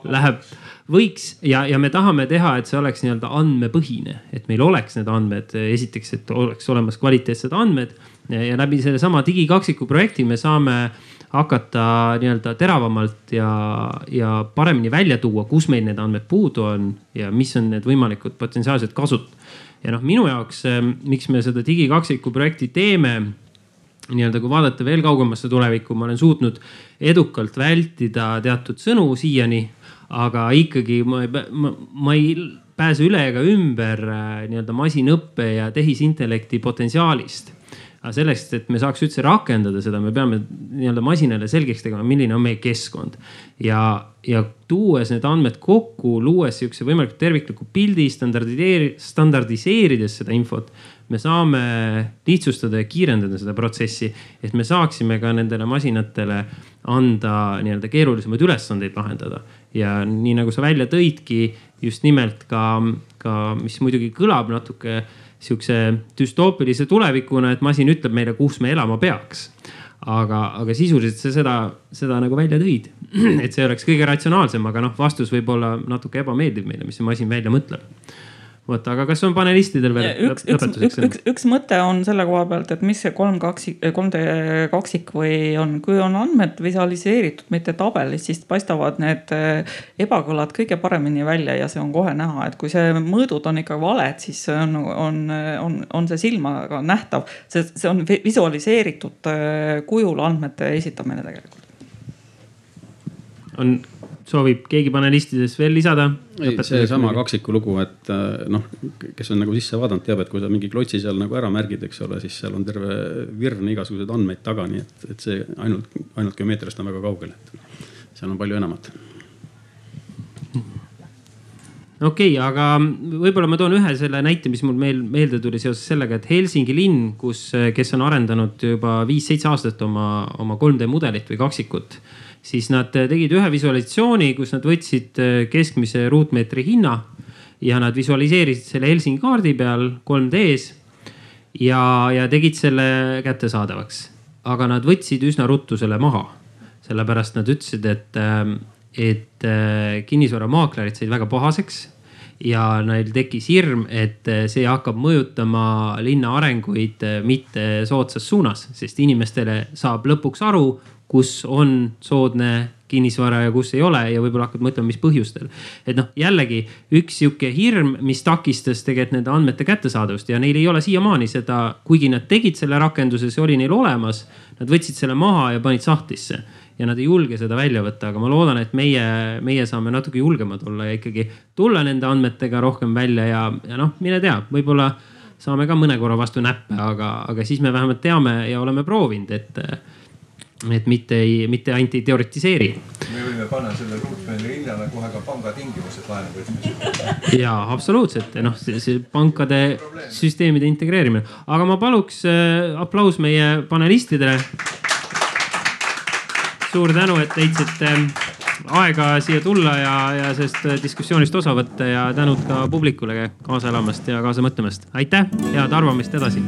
läheb võiks ja, ja me tahame teha, et see oleks nii-öelda andmepõhine, et meil oleks need andmed, esiteks, et oleks olemas kvaliteetsed andmed ja läbi sellesama digikaksiku projekti me saame hakata nii-öelda teravamalt ja, ja paremini välja tuua, kus meil need andmed puudu on ja mis on need võimalikud potentsiaalsed kasud. ja noh, minu jaoks, eh, miks me seda digikaksiku projekti teeme nii-öelda, kui vaadata veel kaugemasse tulevikku, ma olen suutnud edukalt vältida teatud sõnu siiani, aga ikkagi ma ei, ma, ma ei pääse üle ega ümber eh, nii-öelda masinõppe ja tehisintellekti potentsiaalist aga selleks, et me saaks üldse rakendada seda, me peame nii-öelda masinale selgeks tegema, milline on meie keskkond. ja, ja tuues need andmed kokku, luues sihukese võimalikult tervikliku pildi, standardiseeri-, standardiseerides seda infot. me saame lihtsustada ja kiirendada seda protsessi, et me saaksime ka nendele masinatele anda nii-öelda keerulisemaid ülesandeid lahendada. ja nii nagu sa välja tõidki, just nimelt ka, ka, mis muidugi kõlab natuke sihukese düstoopilise tulevikuna, et masin ütleb meile, kus me elama peaks. aga, aga sisuliselt sa seda, seda nagu välja tõid, *clears throat* et see oleks kõige ratsionaalsem, aga noh, vastus võib olla natuke ebameeldiv meile, mis see masin välja mõtleb vot, aga kas on panelistidel veel üks, üks, üks, üks, üks mõte on selle koha pealt, et mis see kolm kaksik, 3D kaksik või on, kui on andmed visualiseeritud, mitte tabelis, siis paistavad need eh, ebakõlad kõige paremini välja ja see on kohe näha, et kui see mõõdud on ikka valed, siis on, on, on, on see silmaga nähtav. see, see on visualiseeritud eh, kujul andmete esitamine tegelikult. on soovib keegi panelistidest veel lisada? seesama kaksiku lugu, et äh, noh, kes on nagu sisse vaadanud, teab, et kui sa mingi klotsi seal nagu ära märgid, eks ole, siis seal on terve virn igasuguseid andmeid taga, nii et, et see ainult, ainult geomeetriast on väga kaugel, et seal on palju enamat okei okay,, aga võib-olla ma toon ühe selle näite, mis mul meil meelde tuli seoses sellega, et Helsingi linn, kus, kes on arendanud juba viis-seitse aastat oma, oma 3D mudelit või kaksikut siis nad äh, tegid ühe visualisatsiooni, kus nad võtsid äh, keskmise ruutmeetri hinna ja nad visualiseerisid selle Helsingi kaardi peal 3D-s ja, ja tegid selle kättesaadavaks. aga nad võtsid üsna ruttu selle maha, sellepärast nad ütlesid, et, ähm, et äh, kinnisvaramaaklerid said väga pahaseks ja neil tekkis hirm, et see hakkab mõjutama linna arenguid mitte soodsas suunas, sest inimestele saab lõpuks aru, kus on soodne kinnisvara ja kus ei ole ja võib-olla hakkad mõtlema, mis põhjustel. et noh, jällegi üks sihuke hirm, mis takistas tegelikult nende andmete kättesaadavust ja neil ei ole siiamaani seda, kuigi nad tegid selle rakenduse, see oli neil olemas. Nad võtsid selle maha ja panid sahtlisse ja nad ei julge seda välja võtta, aga ma loodan, et meie, meie saame natuke julgemad olla ja ikkagi tulla nende andmetega rohkem välja ja, ja noh, mine tea, võib-olla saame ka mõne korra vastu näppe, aga, aga siis me vähemalt teame ja oleme proovinud, et et mitte ei, mitte ainult ei teoritiseeri. me võime panna selle ruutmeetri hinnale kohe ka panga tingimused laenu võtmiseks. ja absoluutselt, noh, see pankade süsteemide integreerimine, aga ma paluks äh, aplaus meie panelistidele. suur tänu, et leidsite äh, aega siia tulla ja, ja sellest äh, diskussioonist osa võtta ja tänud ka publikule kaasa elamast ja kaasa mõtlemast. aitäh, head arvamist edasi